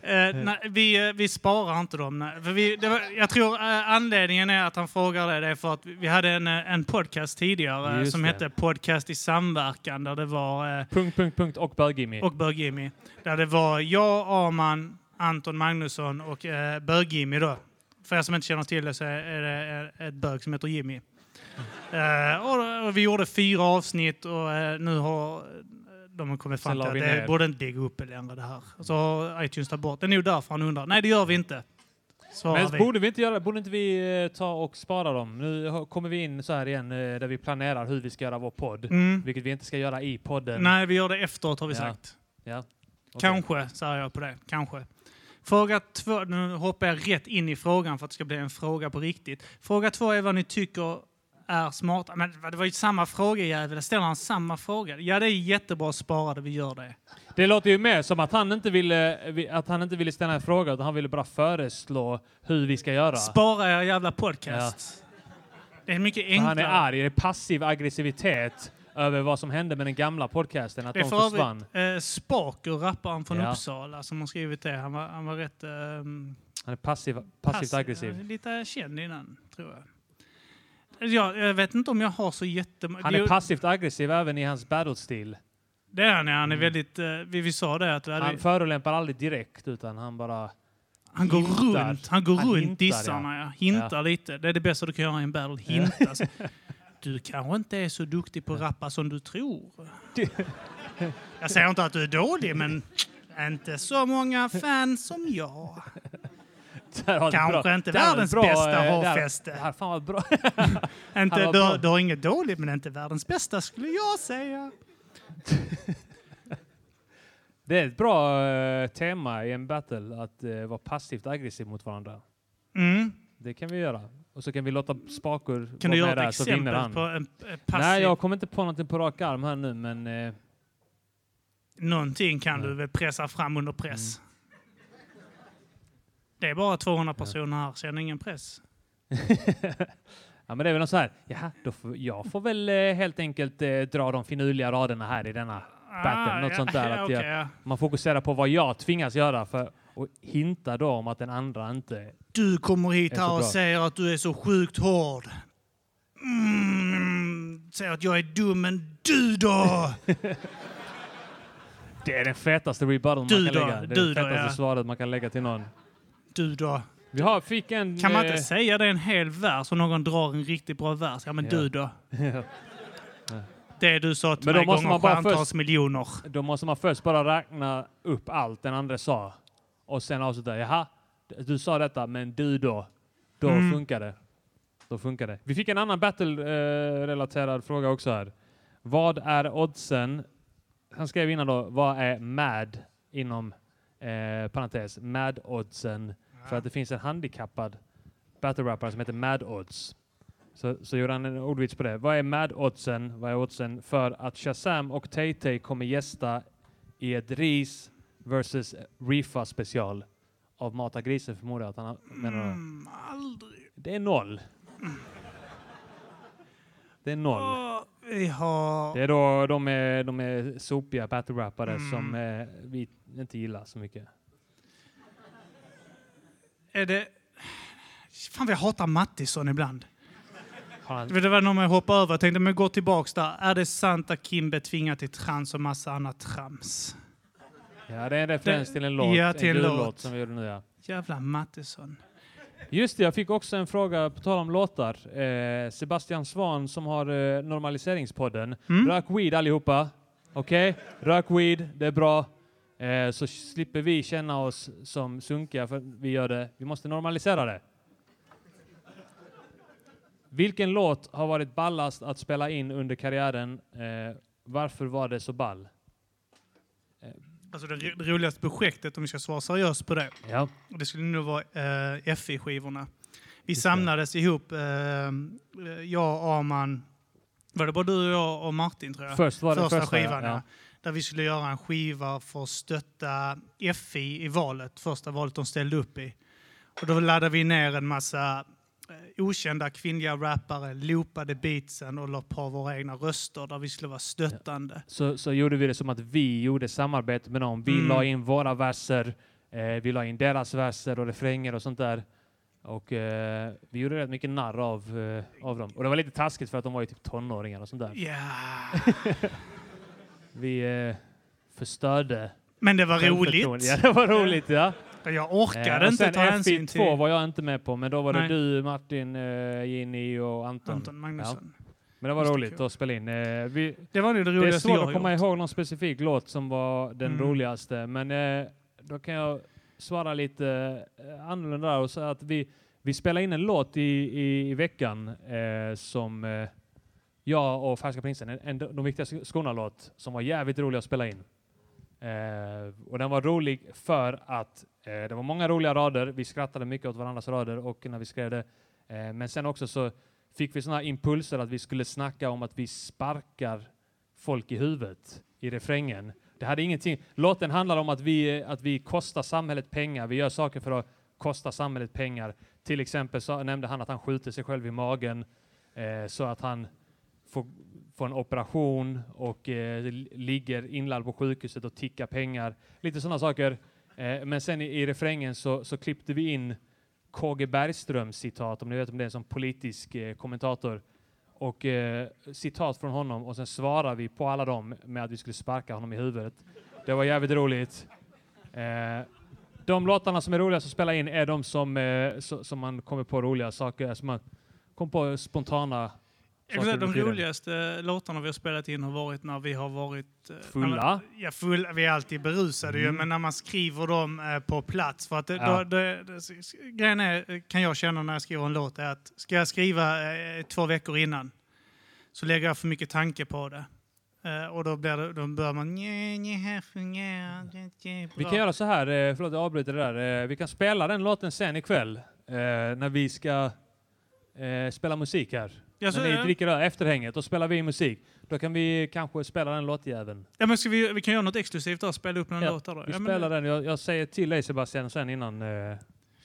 Eh, nej, vi, eh, vi sparar inte dem. Nej. För vi, var, jag tror eh, anledningen är att han frågar det, för att vi hade en, eh, en podcast tidigare Just som det. hette Podcast i samverkan där det var eh, punkt, punkt, punkt och bög-Jimmy. och Bög-Jimmy. Där det var jag, Arman, Anton Magnusson och eh, Bög-Jimmy då. För er som inte känner till det så är det eh, ett bög som heter Jimmy. Eh, och, vi gjorde fyra avsnitt och eh, nu har eh, de har kommit fram till att det borde inte ligga uppe längre det här. Så har iTunes tagit bort. Det är nog därför han undrar. Nej, det gör vi inte. Svarar Men vi. borde vi inte göra, borde inte vi ta och spara dem? Nu kommer vi in så här igen där vi planerar hur vi ska göra vår podd. Mm. Vilket vi inte ska göra i podden. Nej, vi gör det efteråt har vi Ja. sagt. Ja. Okej. Kanske, säger jag på det. Kanske. Fråga två, nu hoppar jag rätt in i frågan för att det ska bli en fråga på riktigt. Fråga två är vad ni tycker är smarta. Men det var ju samma fråga jävel. Ställer han samma fråga? Ja, det är jättebra att spara det. Vi gör det. Det låter ju mer som att han inte ville, vi- att han inte ville ställa en fråga utan han ville bara föreslå hur vi ska göra. Spara er jävla podcast. Det är mycket För han är enklare. arg, det är passiv aggressivitet över vad som hände med den gamla podcasten, att Det är de för försvann. övrigt eh, Spaker, rapparen från Ja. Uppsala, som har skrivit det. Han var, han var rätt... ehm, Han är passiv, passivt passiv. aggressiv. Lite känd innan, tror jag. Jag, jag vet inte om jag har så jättemånga... Han är passivt aggressiv även i hans battle-stil. Det är han, ja. han är Mm. väldigt... eh, vi, vi sa det att... Han förolämpar aldrig direkt utan han bara... Han går Hintar. runt, han går Han runt dissarna. Ja. Hintar lite. Det är det bästa du kan göra i en battle. Hinta. Så, *laughs* Du kanske inte är så duktig på att rappa som du tror. Jag säger inte att du är dålig, men inte så många fans som jag. Kanske bra- inte världens bra, bästa eh, där- hårfäste. där- Fan vad bra. *laughs* Inte, var du, bra. du har inget dåligt, men inte världens bästa skulle jag säga. *laughs* Det är ett bra eh, tema i en battle att eh, vara passivt aggressiv mot varandra. Mm. Det kan vi göra. Och så kan vi låta Spakur Kan vara du göra med där så vinner han. på en passiv... Nej, jag kommer inte på någonting på rak arm här nu, men eh, Någonting kan Nej. du väl pressa fram under press. Det är bara 200 personer här, känner ingen press. *laughs* ja, men det är väl något så här. Jaha, då får, jag får väl eh, helt enkelt eh, dra de finurliga raderna här i denna. Battle, något sånt där, Ah, Ja, att *laughs* jag- okej, ja. Man fokuserar på vad jag tvingas göra för och hinta då om att den andra inte... Du kommer hit här och säger att du är så sjukt hård. Mm, säger att jag är dum, men du då? *laughs* Det är den fetaste rebuttal man kan lägga. Det är det fetaste ja. svaret man kan lägga till någon. Du då? Vi har, fick en... Kan man eh, inte säga det en hel vers och någon drar en riktigt bra vers? Ja, men Ja. du då? *laughs* Det du sa till Men mig måste gånger stjärntals miljoner. Då måste man först bara räkna upp allt den andra sa. Och sen avsluta. Jaha, du sa detta, men du då? Då Mm. funkar det. Då funkar det. Vi fick en annan battle-relaterad fråga också här. Vad är oddsen? Han skrev innan då, vad är MAD inom eh, parentes, MAD-oddsen? För att det finns en handikappad battle-rappare som heter Mad Odds. Så, så gjorde han en ordvits på det. Vad är Mad-oddsen? Vad är oddsen för att Shazam och Tay-Tay kommer gästa i ett RIS versus Rifa special av Mata grisen förmodar jag att han menar. Mm, aldrig. Det är noll. Det är noll. Åh, vi har... Det är då de är, de är sopiga battle-rappare Mm. som eh, vi inte gillar så mycket. Är det... Fan vad jag hatar Mattisson ibland. Det var någon jag hoppade över. Jag tänkte, men gå tillbaks där. Är det sant att Kimbe tvingar till trans och massa annat trams? ja, det är en referens Det- till en låt, ja, till en jullåt låt. som vi gjorde nu. Ja. Jävla Mattisson. Just det, jag fick också en fråga på tal om låtar. Eh, Sebastian Svan som har eh, Normaliseringspodden. Mm. Rök weed allihopa. Okej? Rök weed, det är bra. Eh, så slipper vi känna oss som sunkiga för vi gör det. Vi måste normalisera det. Vilken låt har varit ballast att spela in under karriären? Eh, varför var det så ball? Alltså det, ro- det roligaste projektet, om vi ska svara seriöst på det, Ja, det skulle nog vara eh, FI-skivorna. Vi Just det. samlades ihop, eh, jag, Arman, var det bara du och jag och Martin tror jag? först var det första första, skivan, ja. Ja. Där vi skulle göra en skiva för att stötta FI i valet, första valet de ställde upp i. Och då laddade vi ner en massa eh, okända kvinnliga rappare, loopade beatsen och la på våra egna röster där vi skulle vara stöttande. så, så gjorde vi det som att vi gjorde samarbete med dem. Vi Mm. la in våra verser, eh, vi la in deras verser och refränger och sånt där. Och eh, vi gjorde rätt mycket narr av, eh, av dem. Och det var lite taskigt för att de var ju typ tonåringar och sånt där. Ja. *laughs* Vi eh, förstörde. Men det var roligt. Ja, det var roligt ja. Jag orkade Eh, inte ta hänsyn FI2 till var jag inte med på, men då var det Nej. du, Martin, eh, Ginny och Anton. Anton Magnusson. Men det var Just roligt att spela in. Eh, vi, Det var det Det är roligaste svårt att komma gjort. ihåg någon specifik låt som var den Mm. roligaste, men eh, då kan jag svara lite eh, annorlunda och säga att vi, vi spelade in en låt i, i, i veckan eh, som eh, jag och Färska Prinsen, en, en, de viktigaste Skånalåt som var jävligt rolig att spela in. Eh, och den var rolig för att eh, det var många roliga rader, vi skrattade mycket åt varandras rader och när vi skrev det. Eh, men sen också så fick vi sådana impulser att vi skulle snacka om att vi sparkar folk i huvudet i refrängen. Det hade ingenting. Låten handlar om att vi, att vi kostar samhället pengar. Vi gör saker för att kosta samhället pengar. Till exempel så nämnde han att han skjuter sig själv i magen eh, så att han får, får en operation och eh, ligger inlagd på sjukhuset och tickar pengar. Lite sådana saker. Eh, men sen i, i refrängen så, så klippte vi in KG Bergström citat, om ni vet om det är som politisk eh, kommentator. Och eh, citat från honom och sen svarar vi på alla dem med att vi skulle sparka honom i huvudet. Det var jävligt roligt. Eh, De låtarna som är roligast att spela in är de som, eh, so, som man kommer på roliga saker, som man kommer på spontana jag säga, de roligaste låtarna vi har spelat in har varit när vi har varit... eh, Fulla? Ja, fulla. Vi är alltid berusade ju, Mm. men när man skriver dem eh, på plats. För att det, Ja. då, det, det, grejen är, kan jag känna när jag skriver en låt, är att ska jag skriva eh, två veckor innan så lägger jag för mycket tanke på det. Eh, och då, blir det, då bör man... "Nja, nja, här fungerar det inte Vi bra." kan göra så här, förlåt jag avbryter det där. Vi kan spela den låten sen ikväll eh, när vi ska eh, spela musik här. Så, när ni ja. dricker öl, efterhänget, då spelar vi musik. Då kan vi kanske spela den låtjäveln. ja, men ska vi, vi kan göra något exklusivt där, spela upp en Ja, låt där då. Vi Ja, men spelar den. Jag, jag säger till dig Sebastian sen innan eh,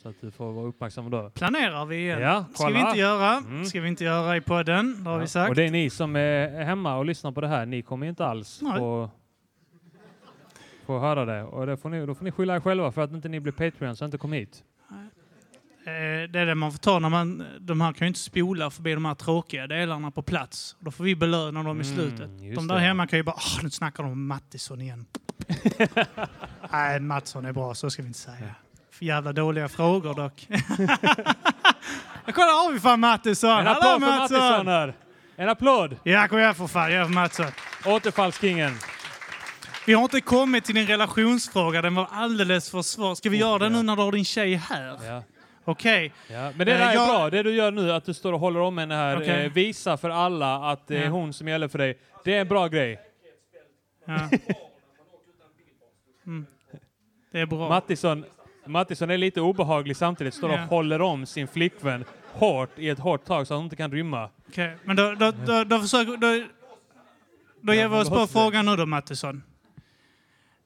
så att du får vara uppmärksam då. Planerar vi igen. Ja, ska vi inte göra. Mm. Ska vi inte göra i podden, det har vi Ja, sagt. Och det är ni som är hemma och lyssnar på det här, ni kommer inte alls Nej. få, få höra det. Och det får ni, då får ni skylla er själva för att inte ni blir Patreon så inte kom hit. Eh, Det är det man får ta när man... De här kan ju inte spola förbi de här tråkiga delarna på plats. Då får vi belöna dem i Mm, slutet. just De där det. hemma kan ju bara... "Ah, nu snackar de om Mattisson igen. *laughs* Nej, Mattsson är bra, så ska vi inte säga. För jävla dåliga frågor *laughs* dock. *laughs* Kolla, har vi fan Mattisson! En Hallå, applåd för Mattisson här! En applåd! Ja, kom igen för fan. Ja, för Mattsson. Återfallskingen. Vi har inte kommit till din relationsfråga. Den var alldeles för svår. Ska vi göra den ja. nu när du har din tjej här? Ja. Okej. Ja. Men det Eh, där är jag- bra, det du gör nu, att du står och håller om henne här, Okej. eh, visa för alla att det är Ja. hon som gäller för dig. Det är en bra grej. Ja. *laughs* Mm. Det är bra. Mattisson, Mattisson är lite obehaglig samtidigt, står och håller om sin flickvän hårt i ett hårt tag så att hon inte kan rymma. Okej, men då, då, då, då försöker... Då, då ger vi oss på frågan nu då, Mattisson.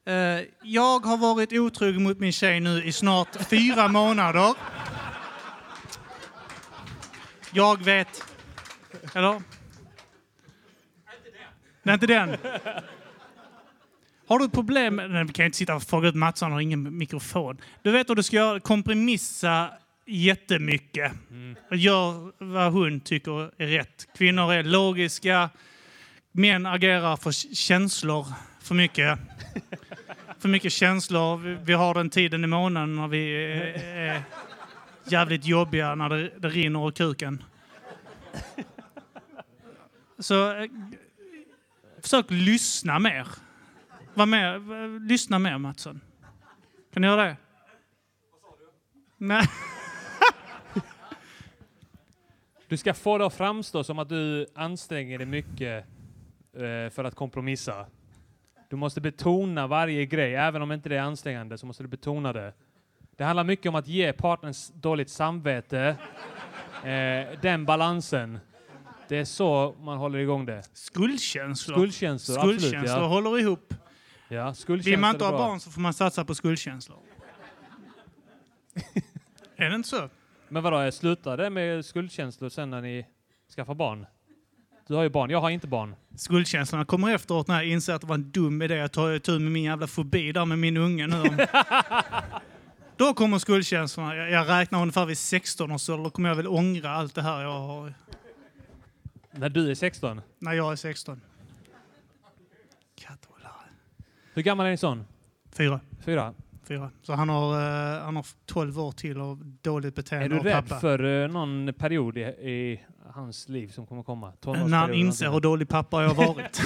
Eh, jag har varit otrogen mot min tjej nu i snart fyra månader. Jag vet... Eller? Det är inte den. Har du problem med... Nej, vi kan inte sitta och fråga ut Mats. han har ingen mikrofon. Du vet vad du ska göra? Kompromissa jättemycket. Och Gör vad hon tycker är rätt. Kvinnor är logiska. Män agerar för känslor för mycket. För mycket känslor. Vi- Vi har den tiden i månaden när vi är, är jävligt jobbiga när det, det rinner ur kuken. Så eh, försök lyssna mer. Var med, lyssna mer Mattsson. Kan du göra det? Vad Nej. Du ska få det att framstå som att du anstränger dig mycket eh, för att kompromissa. Du måste betona varje grej, även om inte det är ansträngande så måste du betona det. Det handlar mycket om att ge partnern s- dåligt samvete, *laughs* eh, den balansen. Det är så man håller igång det. Skuldkänslor. Skuldkänslor, Skuldkänslor absolut. Ja. håller ihop. Ja, skuldkänslor Vill man inte ha barn så får man satsa på skuldkänslor. *laughs* är det inte så? Men vadå, slutar det med skuldkänslor sen när ni skaffar barn? Du har ju barn, jag har inte barn. Skuldkänslorna kommer efteråt när jag inser att det var en dum idé att ta tur med min jävla fobi där med min unge nu. *laughs* Då kommer skuldkänslorna. Jag, jag räknar ungefär vid 16 års ålder. Då kommer jag väl ångra allt det här jag har När du är 16. när jag är 16. Katthållare. Hur gammal är din son? Fyra. Fyra. Fyra. Så han har, eh, han har 12 år till av dåligt beteende Är du rädd pappa. för eh, någon period i, i hans liv som kommer komma? När han inser hur dålig pappa jag har varit.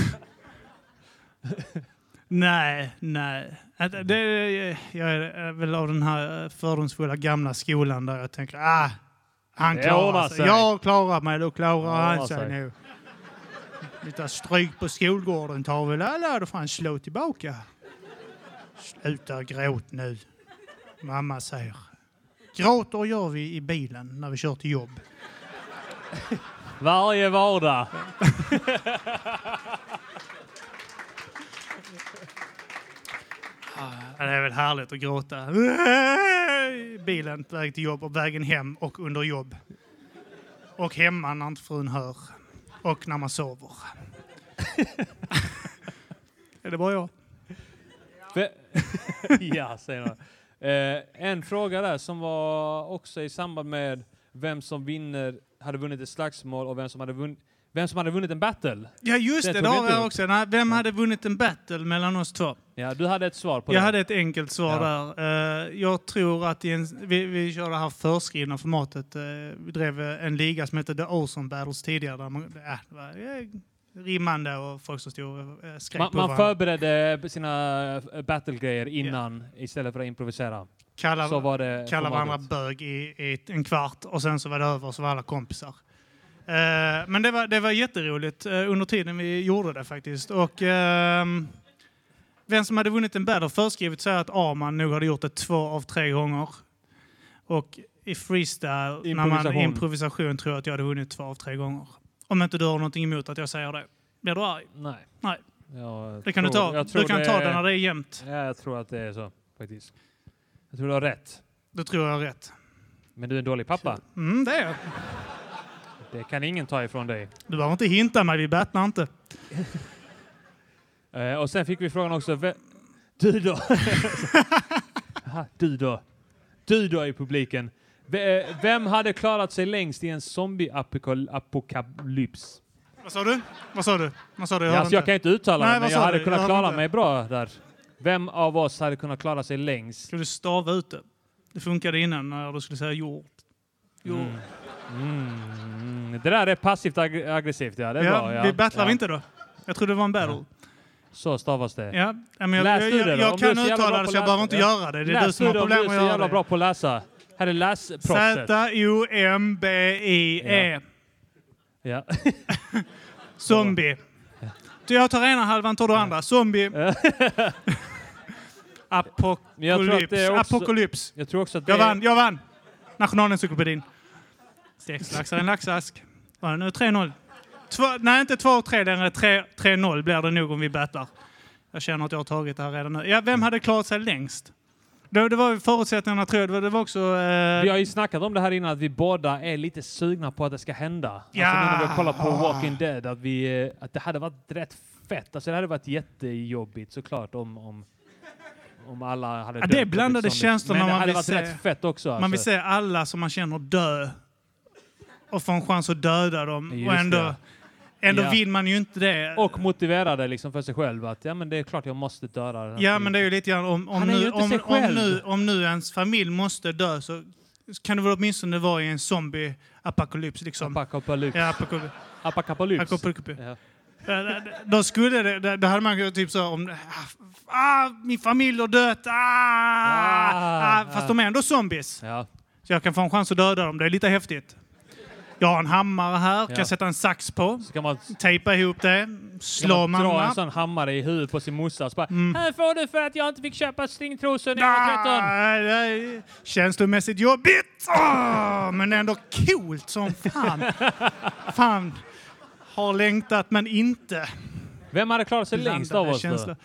*laughs* *laughs* nej, nej. Att Det, jag är väl av den här fördomsfulla gamla skolan där jag tänker ah, han klarar sig. sig. Jag klarar mig, då klarar han sig sig. nu. Lite stryk på skolgården tar väl alla, då får han slå tillbaka. Sluta gråt nu, mamma säger. Gråter gör vi i bilen när vi kör till jobb. Varje vardag. *laughs* Ja, det är väl härligt att gråta. Bilen på väg till jobb och vägen hem och under jobb. Och hemma när inte frun hör. Och när man sover. är det bara jag? *laughs* Ja, säger han. Eh, en fråga där som var också i samband med vem som vinner, hade vunnit ett slagsmål och vem som hade, vunn, vem som hade vunnit en battle. Ja just Det det, det har jag också. Nej, vem hade vunnit en battle mellan oss två? Ja, du hade ett svar på Jag det. hade ett enkelt svar Ja. där. Eh, jag tror att en, vi, vi kör det här förskrivna formatet. eh, vi drev eh, en liga som hette The Ozone Battles tidigare. Där man, äh, det var rimmande och folk som stod och skrek Man, på man varandra. förberedde sina battlegrejer innan istället för att improvisera. Kalla, Så var det kalla varandra bög i, i en kvart och sen så var det över och så var alla kompisar. Eh, men det var, det var jätteroligt eh, under tiden vi gjorde det faktiskt. Och ehm, vem som hade vunnit en battle förskrivet säger att Arman nog hade gjort det två av tre gånger. Och i freestyle, när man Improvisation. tror jag att jag hade vunnit två av tre gånger. Om inte du har någonting emot att jag säger det. Blir du arg? Nej. Nej. Jag Det kan du tror- ta. jag tror Du kan ta det- det när det är jämnt. Ja, jag tror att det är så faktiskt. Jag tror du har rätt. Då tror jag rätt. Men du är en dålig pappa. Mm, det är jag. Det kan ingen ta ifrån dig. Du behöver inte hinta mig, vi battlar inte. *laughs* Eh, och sen fick vi frågan också. ve- Du då? *laughs* Aha, du då? Du då i publiken. V- eh, Vem hade klarat sig längst i en zombie-apokalyps? Vad sa du? Vad sa du? Vad sa du? Jag Ja, alltså, jag kan inte uttala Nej, mig, men jag hade du? kunnat Jag klara mig bra där. Vem av oss hade kunnat klara sig längst? Ska du stava ut det? Det funkade innan när du skulle säga jord. Jord. Mm. Mm. Det där är passivt ag- aggressivt, ja. Det är ja, bra. Ja. Vi battlar ja. inte då? Jag trodde det var en battle. Så stavas det. Ja, ja, men jag, Läs jag, du jag, jag, du är kan uttala det så jag läs- behöver inte ja. göra det. Det är Läs du som har det problem du att är så göra jävla det. bra på att läsa. Här är läsproffset. *laughs* Z-O-M-B-I-E. Ja. Zombie. Så jag tar ena halvan, tar du andra. Zombie. *laughs* Jag Apokalyps. Apokalyps. Jag tror också att det Jag vann, jag vann! Nationalencyklopedin. Sex laxar i en laxask. Var det nu 3-0? Två, nej, inte 2-3 längre. 3 3-0 blir det nog om vi battlar. Jag känner att jag har tagit det här redan nu. Ja, vem hade klarat sig längst? Det, det var förutsättningarna tror jag. Det var, det var också... Eh, Vi har ju snackat om det här innan, att vi båda är lite sugna på att det ska hända. Ja. Alltså nu när vi har kollat på Walking Dead, att, vi, eh, att det hade varit rätt fett. Alltså det hade varit jättejobbigt såklart om, om, om alla hade Ja, dött. det är blandade liksom. känslor Men när det man hade vill varit se- rätt fett också. man vill alltså. se alla som man känner dö. Och få en chans att döda dem. Just och ändå, det. ändå Ja. vill man ju inte det. Och motiverade liksom för sig själv att ja men det är klart jag måste döda den Ja, men det är ju lite grann om, om, nu, om, om, nu, om nu ens familj måste dö så kan det väl åtminstone vara i en zombie-apokalyps. Liksom. Apakapalyps. Ja, apokalyps. Apakapalyps. Apokalyps. Ja. Då skulle det, det- då hade man typ så om ah, min familj har dött, ah, Ah, ah, fast ah. de är ändå zombies. Ja. Så jag kan få en chans att döda dem, det är lite häftigt. Jag har en hammare här, kan Ja. sätta en sax på, Så kan man, tejpa ihop det, slå man dra en mamma. sån hammare i huvudet på sin morsa så bara Mm. Här får du för att jag inte fick köpa stringtrosor när jag var 13. Nej, det är känslomässigt jobbigt, Åh, men ändå coolt som fan. *laughs* fan, har längtat men inte. Vem hade klarat sig längst av oss känslor.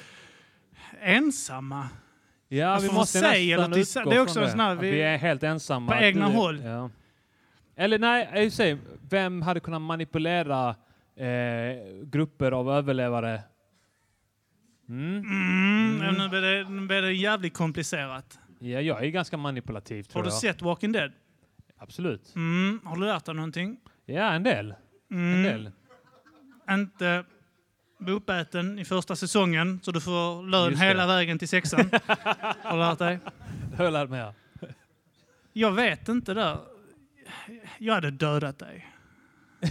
Ensamma. Ja, Alltså, vi måste nästan utgå det är från också en sån här- vi- vi är helt ensamma. på egna du- håll. Ja. Eller nej, jag säger, vem hade kunnat manipulera eh, grupper av överlevare? Mm. Mm, Nu blir det, nu blir det jävligt komplicerat. Ja, jag är ganska manipulativ tror Har du jag. sett Walking Dead? Absolut. Mm, har du lärt dig någonting? Ja, en del. En Mm, del. inte bli uppäten i första säsongen så du får lön Just det. hela vägen till sexan. *laughs* har du lärt dig? Det har jag lärt mig. Ja. Jag vet inte där. Jag hade dödat dig. *laughs*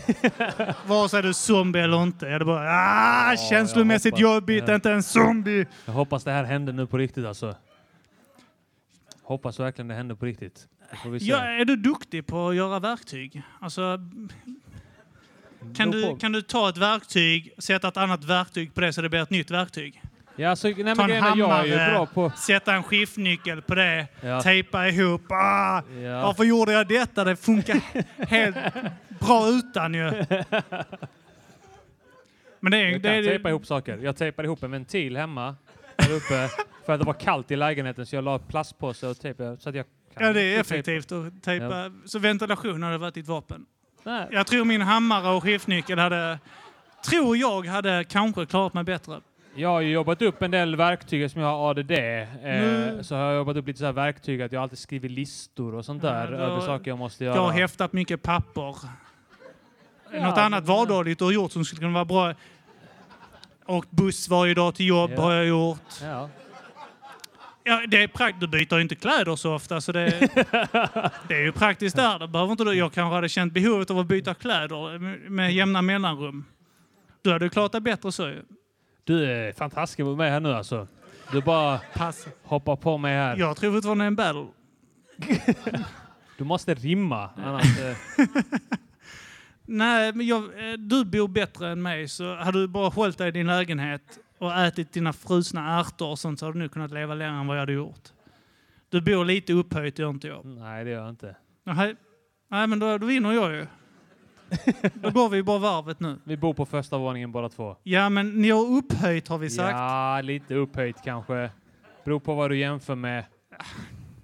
Vare sig du är zombie eller inte. Jag hade bara ah, Ja, känslomässigt jag hoppas- jobbigt, ja. inte en zombie. Jag hoppas det här händer nu på riktigt alltså. Hoppas verkligen det händer på riktigt. Ja, är du duktig på att göra verktyg? Alltså, kan, du, kan du ta ett verktyg, sätta ett annat verktyg på det så det blir ett nytt verktyg? Ja, alltså, nej, Ta en grejen är, jag är hammare. bra på... Sätta en skiftnyckel på det, Ja. tejpa ihop. Ah, Ja. Varför gjorde jag detta? Det funkar *laughs* helt bra utan ju. Men det är, Jag det kan är, tejpa ihop saker. Jag tejpade ihop en ventil hemma där uppe för att det var kallt i lägenheten så jag la plastpåse och tejp så att jag kan Ja, det är effektivt att tejpa. Så ventilation hade varit ditt vapen. Nej. Jag tror min hammare och skiftnyckel hade, tror jag, hade kanske klarat mig bättre. Jag har ju jobbat upp en del verktyg som jag har ADD. Eh, Så har jag jobbat upp lite så här verktyg att jag alltid skriver listor och sånt där Ja, över saker jag måste göra. Jag har häftat mycket papper. Ja, Något annat vardagligt du har gjort som skulle kunna vara bra. Åkt buss varje dag till jobb Ja. har jag gjort. Ja. Ja, det är prakt- du byter ju inte kläder så ofta så det, det är ju praktiskt där. Det behöver inte du. Jag kanske hade känt behovet av att byta kläder med, jämna mellanrum. Du hade ju klarat dig bättre så ju. Du är fantastisk mot mig här nu alltså. Du bara Pass. hoppar på mig här. Jag tror fortfarande det är en battle. *laughs* Du måste rimma. Annars, eh, *laughs* Nej, men jag, eh, du bor bättre än mig så hade du bara hållit dig i din lägenhet och ätit dina frusna ärtor och sånt så hade du nog kunnat leva längre än vad jag hade gjort. Du bor lite upphöjt, gör inte jag. nej, det gör jag inte. Nej, nej men då, då vinner jag ju. *laughs* Då går vi bara varvet nu. Vi bor på första våningen båda två. Ja, men ni har upphöjt har vi sagt. Ja, lite upphöjt kanske. Beror på vad du jämför med.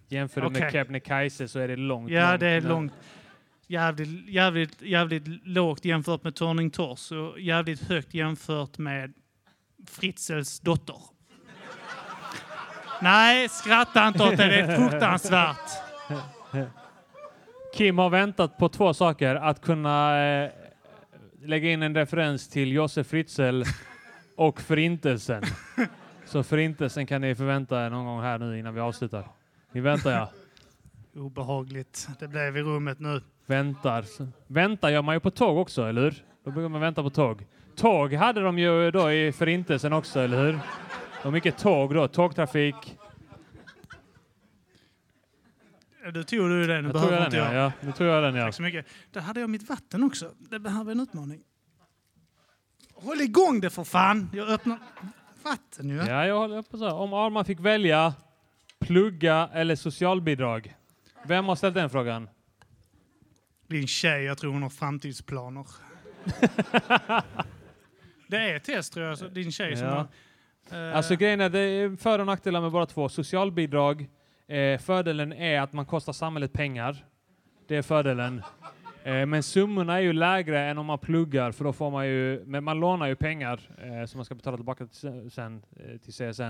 Jämför du med Okej. Kebnekaise så är det långt. Ja, långt det är långt. Jävligt, jävligt, jävligt lågt jämfört med Turning Tors och jävligt högt jämfört med Fritzels dotter. Nej, skratta inte åt det. Det är fruktansvärt. Kim har väntat på två saker. Att kunna eh, lägga in en referens till Josef Fritzl *laughs* och Förintelsen. *laughs* Så Förintelsen kan ni förvänta er någon gång här nu innan vi avslutar. Ni väntar ja. Obehagligt. Det blev i rummet nu. Väntar. Väntar gör man ju på tåg också, eller hur? Då brukar man vänta på tåg. Tåg hade de ju då i Förintelsen också, eller hur? Det var mycket tåg då, tågtrafik. Du tog du den. Jag Det tror behöver jag inte den jag. ja. Nu tror jag den ja. Tack så mycket. Där hade jag mitt vatten också. Det behöver en utmaning. Håll igång det för fan! Jag öppnar vatten ju. Ja, jag håller på så. här. Om Arman fick välja plugga eller socialbidrag. Vem har ställt den frågan? Din tjej, jag tror hon har framtidsplaner. *laughs* det är ett test tror jag, så din tjej som Ja. har... eh, Alltså grejen är, det är för och nackdelar med bara två. Socialbidrag, eh, fördelen är att man kostar samhället pengar. Det är fördelen. Eh, men summorna är ju lägre än om man pluggar, för då får man ju, men man lånar ju pengar eh, som man ska betala tillbaka till, sen, eh, till CSN.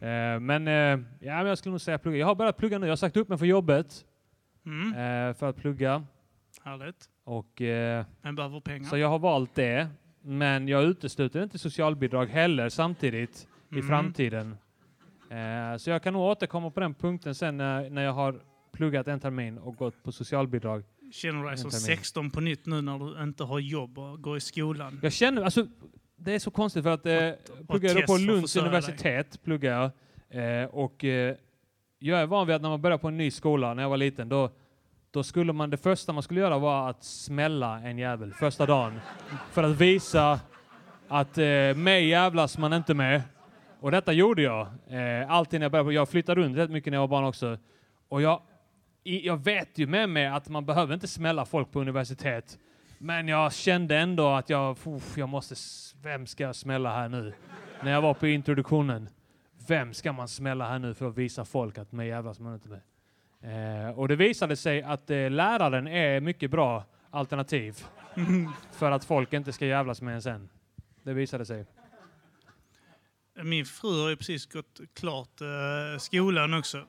Eh, men, eh, ja, men jag skulle nog säga plugga. Jag har börjat plugga nu. Jag har sagt upp mig för jobbet mm, för att plugga. härligt. Och, Men behöver pengar. så jag har valt det. Men jag utesluter inte socialbidrag heller samtidigt i Mm. framtiden. Eh, så jag kan nog återkomma på den punkten sen när, när jag har pluggat en termin och gått på socialbidrag. Känner du dig som En termin. 16 på nytt nu när du inte har jobb och går i skolan? Jag känner, alltså, det är så konstigt för att eh, pluggar jag på Lunds försörja dig. universitet, pluggar jag, eh, och eh, jag är van vid att när man börjar på en ny skola, när jag var liten, då, då skulle man, det första man skulle göra var att smälla en jävel första dagen. För att visa att eh, mig jävlas man inte med. Och detta gjorde jag. Eh, alltid när jag började, jag flyttade runt rätt mycket när jag var barn också. Och jag, i, jag vet ju med mig att man behöver inte smälla folk på universitet. Men jag kände ändå att jag, uff, jag måste, vem ska jag smälla här nu? När jag var på introduktionen. Vem ska man smälla här nu för att visa folk att mig jävlas man inte med? Eh, och det visade sig att eh, läraren är mycket bra alternativ *laughs* för att folk inte ska jävlas med en sen. Det visade sig. Min fru har ju precis gått klart eh, skolan också.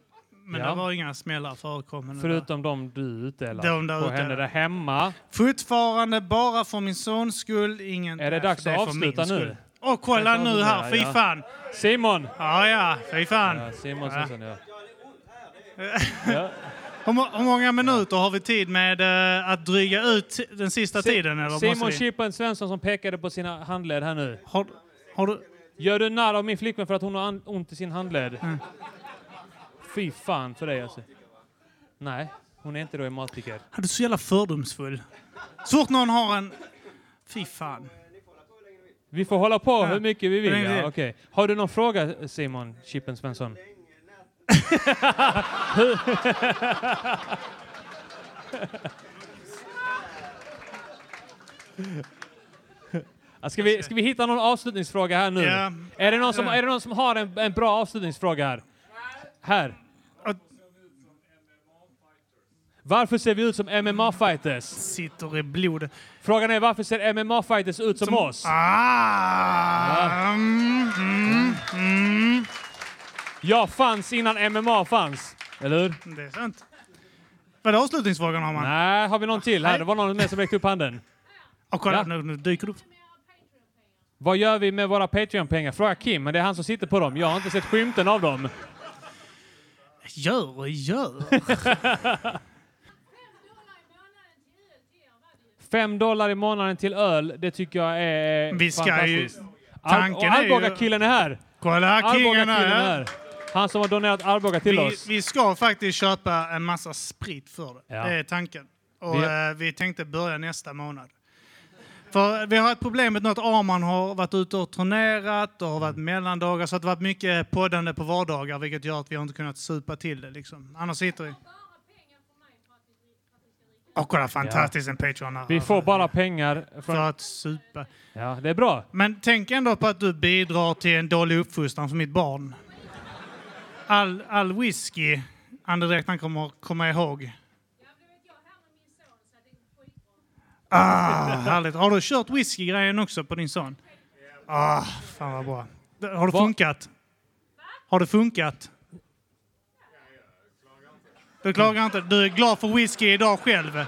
Men Ja. det var inga smällar förekommande. där. Förutom de du utdelar De där på henne där hemma. Fortfarande bara för min sons skull. Ingen, Är det dags att är för min avsluta nu? skull. Åh, kolla nu här. Fy ja. fan. Simon! Ja, ja. Fy fan. Ja, Simon Ja. Svensson, ja. *laughs* ja. Hur, må- hur många minuter har vi tid med eh, att dryga ut den sista Si- tiden? Eller Simon vi? Chippen Svensson som pekade på sina handled här nu. Har, har du... Gör du narr av min flickvän för att hon har ont i sin handled? Mm. Fy fan för dig alltså. Nej, hon är inte reumatiker. Är du så jävla fördomsfull? Så fort någon har en... Fy fan. Vi får hålla på Ja. hur mycket vi vill. Är. Ja, okej. Har du någon fråga Simon Chippen Svensson? *laughs* Ja, Ska vi, ska vi hitta någon avslutningsfråga här nu? Ja. Är, det någon som, Ja. är det någon som har en, en bra avslutningsfråga här? Här. Att- Varför ser vi ut som MMA-fighters? Sitter i blodet. Frågan är varför ser MMA-fighters ut som, oss? Ah! Mm, mm, mm. Jag fanns innan MMA fanns. Eller hur? Det är sant. Vad är avslutningsfrågan har man? Nej, har vi någon till här? Det var någon mer som räckte upp handen. Och kolla, Ja. nu, nu dyker du upp. Vad gör vi med våra Patreon-pengar? Fråga Kim, men det är han som sitter på dem. Jag har inte sett skymten av dem. Gör och gör. *laughs* Fem dollar i månaden till öl, det tycker jag är Vi ska ju- fantastiskt. Ar- tanken och är Arboga-killen är här! Kolla kingen Arboga-killen är här. här! Han som har donerat Arboga till Vi, oss. vi ska faktiskt köpa en massa sprit för det. Ja. Det är tanken. Och Vi- vi, vi tänkte börja nästa månad. För vi har ett problem med att Arman har varit ute och turnerat och har varit mellandagar så det har varit mycket poddande på vardagar vilket gör att vi har inte kunnat supa till det. Liksom. Annars sitter vi... Och kolla fantastiskt en Patreon här. Vi får bara pengar För att supa. Ja, det är bra. Men tänk ändå på att du bidrar till en dålig uppfostran för mitt barn. All, all whisky andedräkt han kommer komma ihåg. Ah, härligt. Har du kört whisky-grejen också på din son? Ah, fan vad bra. Har det Va? funkat? Har det funkat? Du klagar inte? Du är glad för whisky idag själv?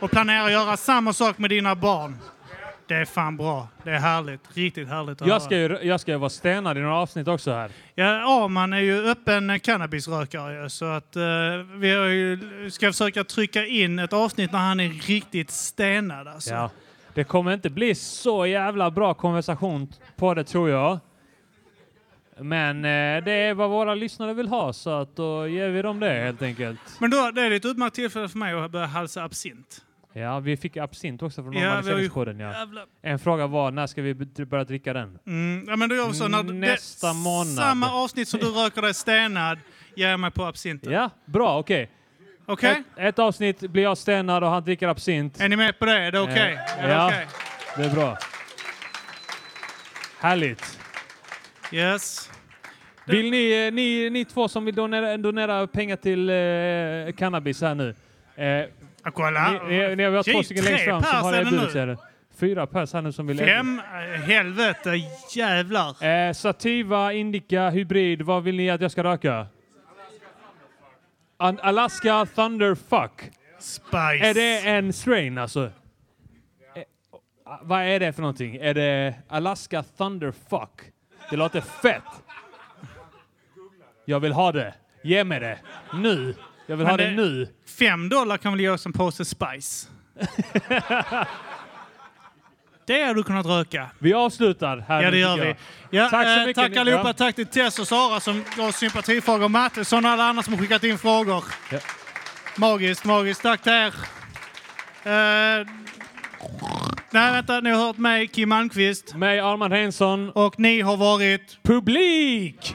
Och planerar att göra samma sak med dina barn? Det är fan bra. Det är härligt. Riktigt härligt att Jag höra. ska, ju, jag ska ju vara stenad i några avsnitt också här. Ja, Arman är ju öppen cannabisrökare så att eh, vi har ju, ska försöka trycka in ett avsnitt när han är riktigt stenad alltså. Ja. Det kommer inte bli så jävla bra konversation på det tror jag. Men eh, det är vad våra lyssnare vill ha så att då ger vi dem det helt enkelt. Men då, det är ett utmärkt tillfälle för mig att börja halsa absint. Ja, vi fick absint också från Ja, normaliseringspodden. Ja. Jävla. En fråga var när ska vi börja dricka den? Mm, ja, men då gör vi så. När Nästa det, månad. Samma avsnitt som du röker dig stenad ger jag mig på absinten. Ja, bra, okej. Okej? Ett, ett avsnitt blir jag stenad och han dricker absint. Är ni med på det? Är det okej? Eh, Är det ja. okej? Det är bra. Härligt. Yes. Vill ni, eh, ni, ni två som vill donera, donera pengar till eh, cannabis här nu. Eh, Ja, kolla. ni, ni, ni har två Shit, stycken längst fram som har erbjudit sig. Fyra pers här nu som vill Fem? Eh, Helvete, jävlar. Eh, Sativa, Indica, Hybrid. Vad vill ni att jag ska röka? An Alaska Thunderfuck. Spice. Är det en strain alltså? Eh, vad är det för någonting? Är det Alaska Thunderfuck? Det låter fett. Jag vill ha det. Ge mig det. Nu. Jag vill Men ha det, det- nu. Fem dollar kan väl ge oss en påse Spice? *laughs* det har du kunnat röka. Vi avslutar här Ja, det gör vi. Ja, Tack så eh, mycket. Tack allihopa. Ja. Tack till Tess och Sara som gav sympatifrågor. Mattesson och alla andra som har skickat in frågor. Ja. Magiskt, magiskt. Tack till er. Eh, nej, vänta. Ni har hört mig, Kim Malmqvist. Mig, Armand Hensson. Och ni har varit... Publik!